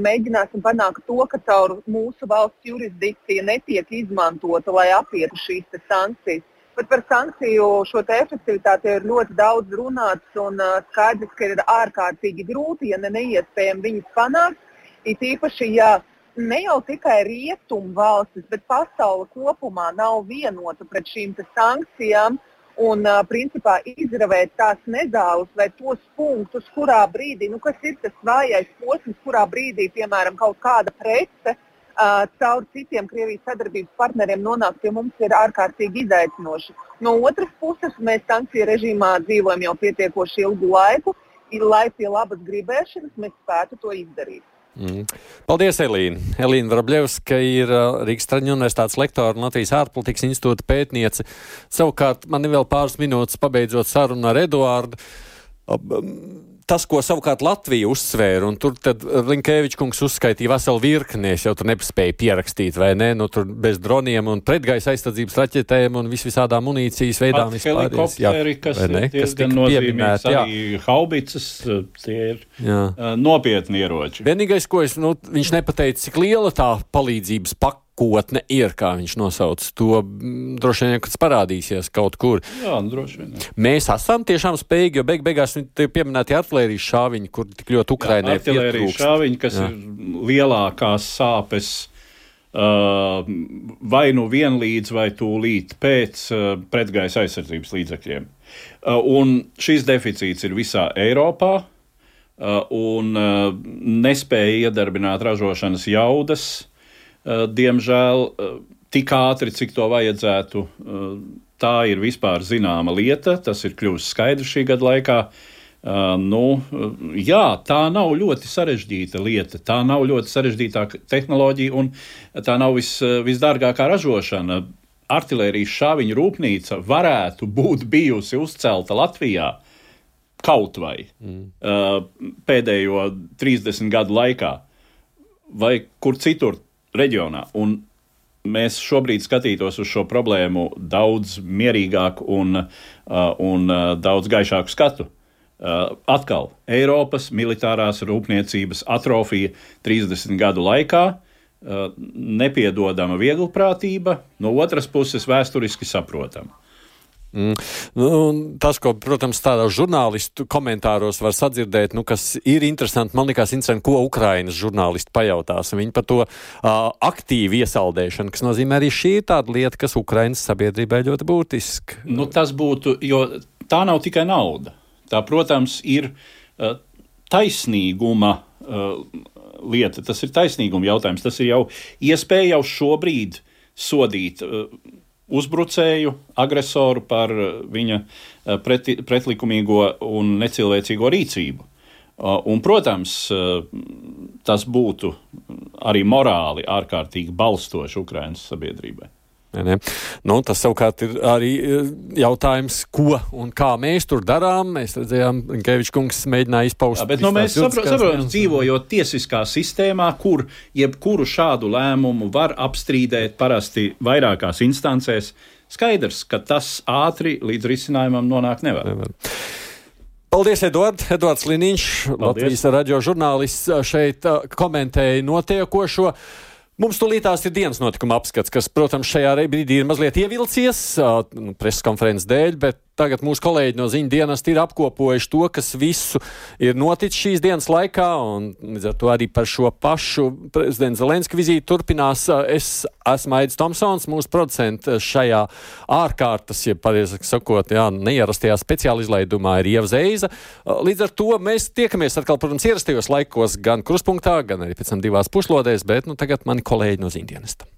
mēģināsim panākt to, ka caur mūsu valsts jurisdikciju netiek izmantota, lai apietu šīs sankcijas. Bet par sankciju šo efektivitāti ir ļoti daudz runāts un skaidrs, ka ir ārkārtīgi grūti, ja ne neiespējami viņus panākt. It īpaši, ja ne jau tikai rietumu valstis, bet pasaule kopumā nav vienota pret šīm sankcijām. Un, principā, izravēt tās nezāles vai tos punktus, kurā brīdī, nu, kas ir tas vājais posms, kurā brīdī, piemēram, kaut kāda prece uh, caur citiem Krievijas sadarbības partneriem nonāk pie mums, ir ārkārtīgi izaicinoši. No otras puses, mēs sankciju režīmā dzīvojam jau pietiekoši ilgu laiku, lai pie labas gribēšanas mēs spētu to izdarīt. Mm. Paldies, Elīna. Elīna Vrabļevska ir uh, Rīgas Traņu universitātes lektora un Latvijas ārpolitikas institūta pētniece. Savukārt man ir vēl pāris minūtes pabeidzot sarunu ar Eduārdu. Tas, ko savukārt Latvija uzsvēra, un tur Linkēvičs kungs uzskaitīja veselu virkni, es jau tur nespēju pierakstīt, vai ne, nu tur bez droniem un pretgaisa aizsardzības raķetēm un vis visādām munīcijas veidām vispār. Jā, kas, ne, kas tika pieminēti, arī haubicas, tie ir jā. nopietni ieroči. Vienīgais, ko es, nu, viņš nepateica, cik liela tā palīdzības pakāpe nākotne ir, kā viņš nosauc. To mm, droši vien, kad parādīsies kaut kur. Jā, nu, droši vien. Jā. Mēs esam tiešām spējīgi, jo beig beigās viņi pieminēti artilērijas šāviņi, kur tik ļoti Ukrainai ir. Artilērijas šāviņi, kas jā. ir lielākās sāpes. Uh, vai nu vienlīdz, vai tūlīt pēc uh, pretgaisa aizsardzības līdzekļiem. Uh, un šis deficīts ir visā Eiropā, uh, un uh, nespēja iedarbināt ražošanas jaudas Eh, diemžēl eh, tik ātri, cik to vajadzētu. Eh, tā ir vispār zināma lieta, tas ir kļuvis skaidrs šī gada laikā. Uh, nu, jā, tā nav ļoti sarežģīta lieta. Tā nav ļoti sarežģīta tehnoloģija un tā nav vis, visdārgākā ražošana. Artilērijas šāviņu rūpnīca varētu būt bijusi uzcelta Latvijā kaut vai mm. uh, pēdējo 30 gadu laikā, vai kur citur reģionā. Un mēs šobrīd skatītos uz šo problēmu daudz mierīgāku un, uh, un uh, daudz gaišāku skatu. Uh, atkal Eiropas militārās rūpniecības atrofija 30 gadu laikā, nepiedodama vieglprātība, no otras puses vēsturiski saprotama. Mm. Nu, tas, ko, protams, tādos žurnālistu komentāros var sadzirdēt, nu, kas ir interesanti, man liekas, interesanti, ko Ukrainas žurnālisti pajautās. Viņi par to uh, aktīvu iesaldēšanu, kas nozīmē arī šī ir tāda lieta, kas Ukrainas sabiedrībai ļoti būtiska. Nu, tas būtu, jo tā nav tikai nauda. Tā, protams, ir uh, taisnīguma uh, lieta. Tas ir taisnīguma jautājums. Tas ir jau iespēja jau šobrīd sodīt. Uh, uzbrucēju, agresoru par eh, viņa eh, preti, pretlikumīgo un necilvēcīgo rīcību. Eh, un, protams, tas būtu arī morāli ārkārtīgi balstoši Ukraiņas sabiedrībai. Ne? Nu, tas savukārt ir arī eh, jautājums, ko un kā mēs tur darām. Mēs redzējām, ka Kevičs kungs mēģināja izpaust. Jā, bet nu, mēs saprotam, dzīvojot tiesiskā sistēmā, kur jebkuru šādu lēmumu var apstrīdēt parasti vairākās instancēs, skaidrs, ka tas ātri līdz risinājumam nonākt nevar. nevar. Paldies, Edvards. Edvards Liniņš, Latvijas radio žurnālists, šeit uh, komentēja notiekošo. Mums tūlītās ir dienas notikuma apskats, kas, protams, šajā brīdī ir mazliet ievilcies nu, preses konferences dēļ, bet Tagad mūsu kolēģi no ziņu dienas ir apkopojuši to, kas visu ir noticis šīs dienas laikā, un līdz ar to arī par šo pašu prezidenta Zelenska vizīti turpinās. Es esmu Aidis Tomsons, mūsu producents šajā ārkārtas, ja pareizi sakot, jā, neierastajā speciāla izlaidumā ir Ieva Zeiza. Līdz ar to mēs tiekamies atkal, protams, ierastajos laikos gan kruspunktā, gan arī pēc tam divās puslodēs, bet nu, tagad mani kolēģi no ziņu dienesta.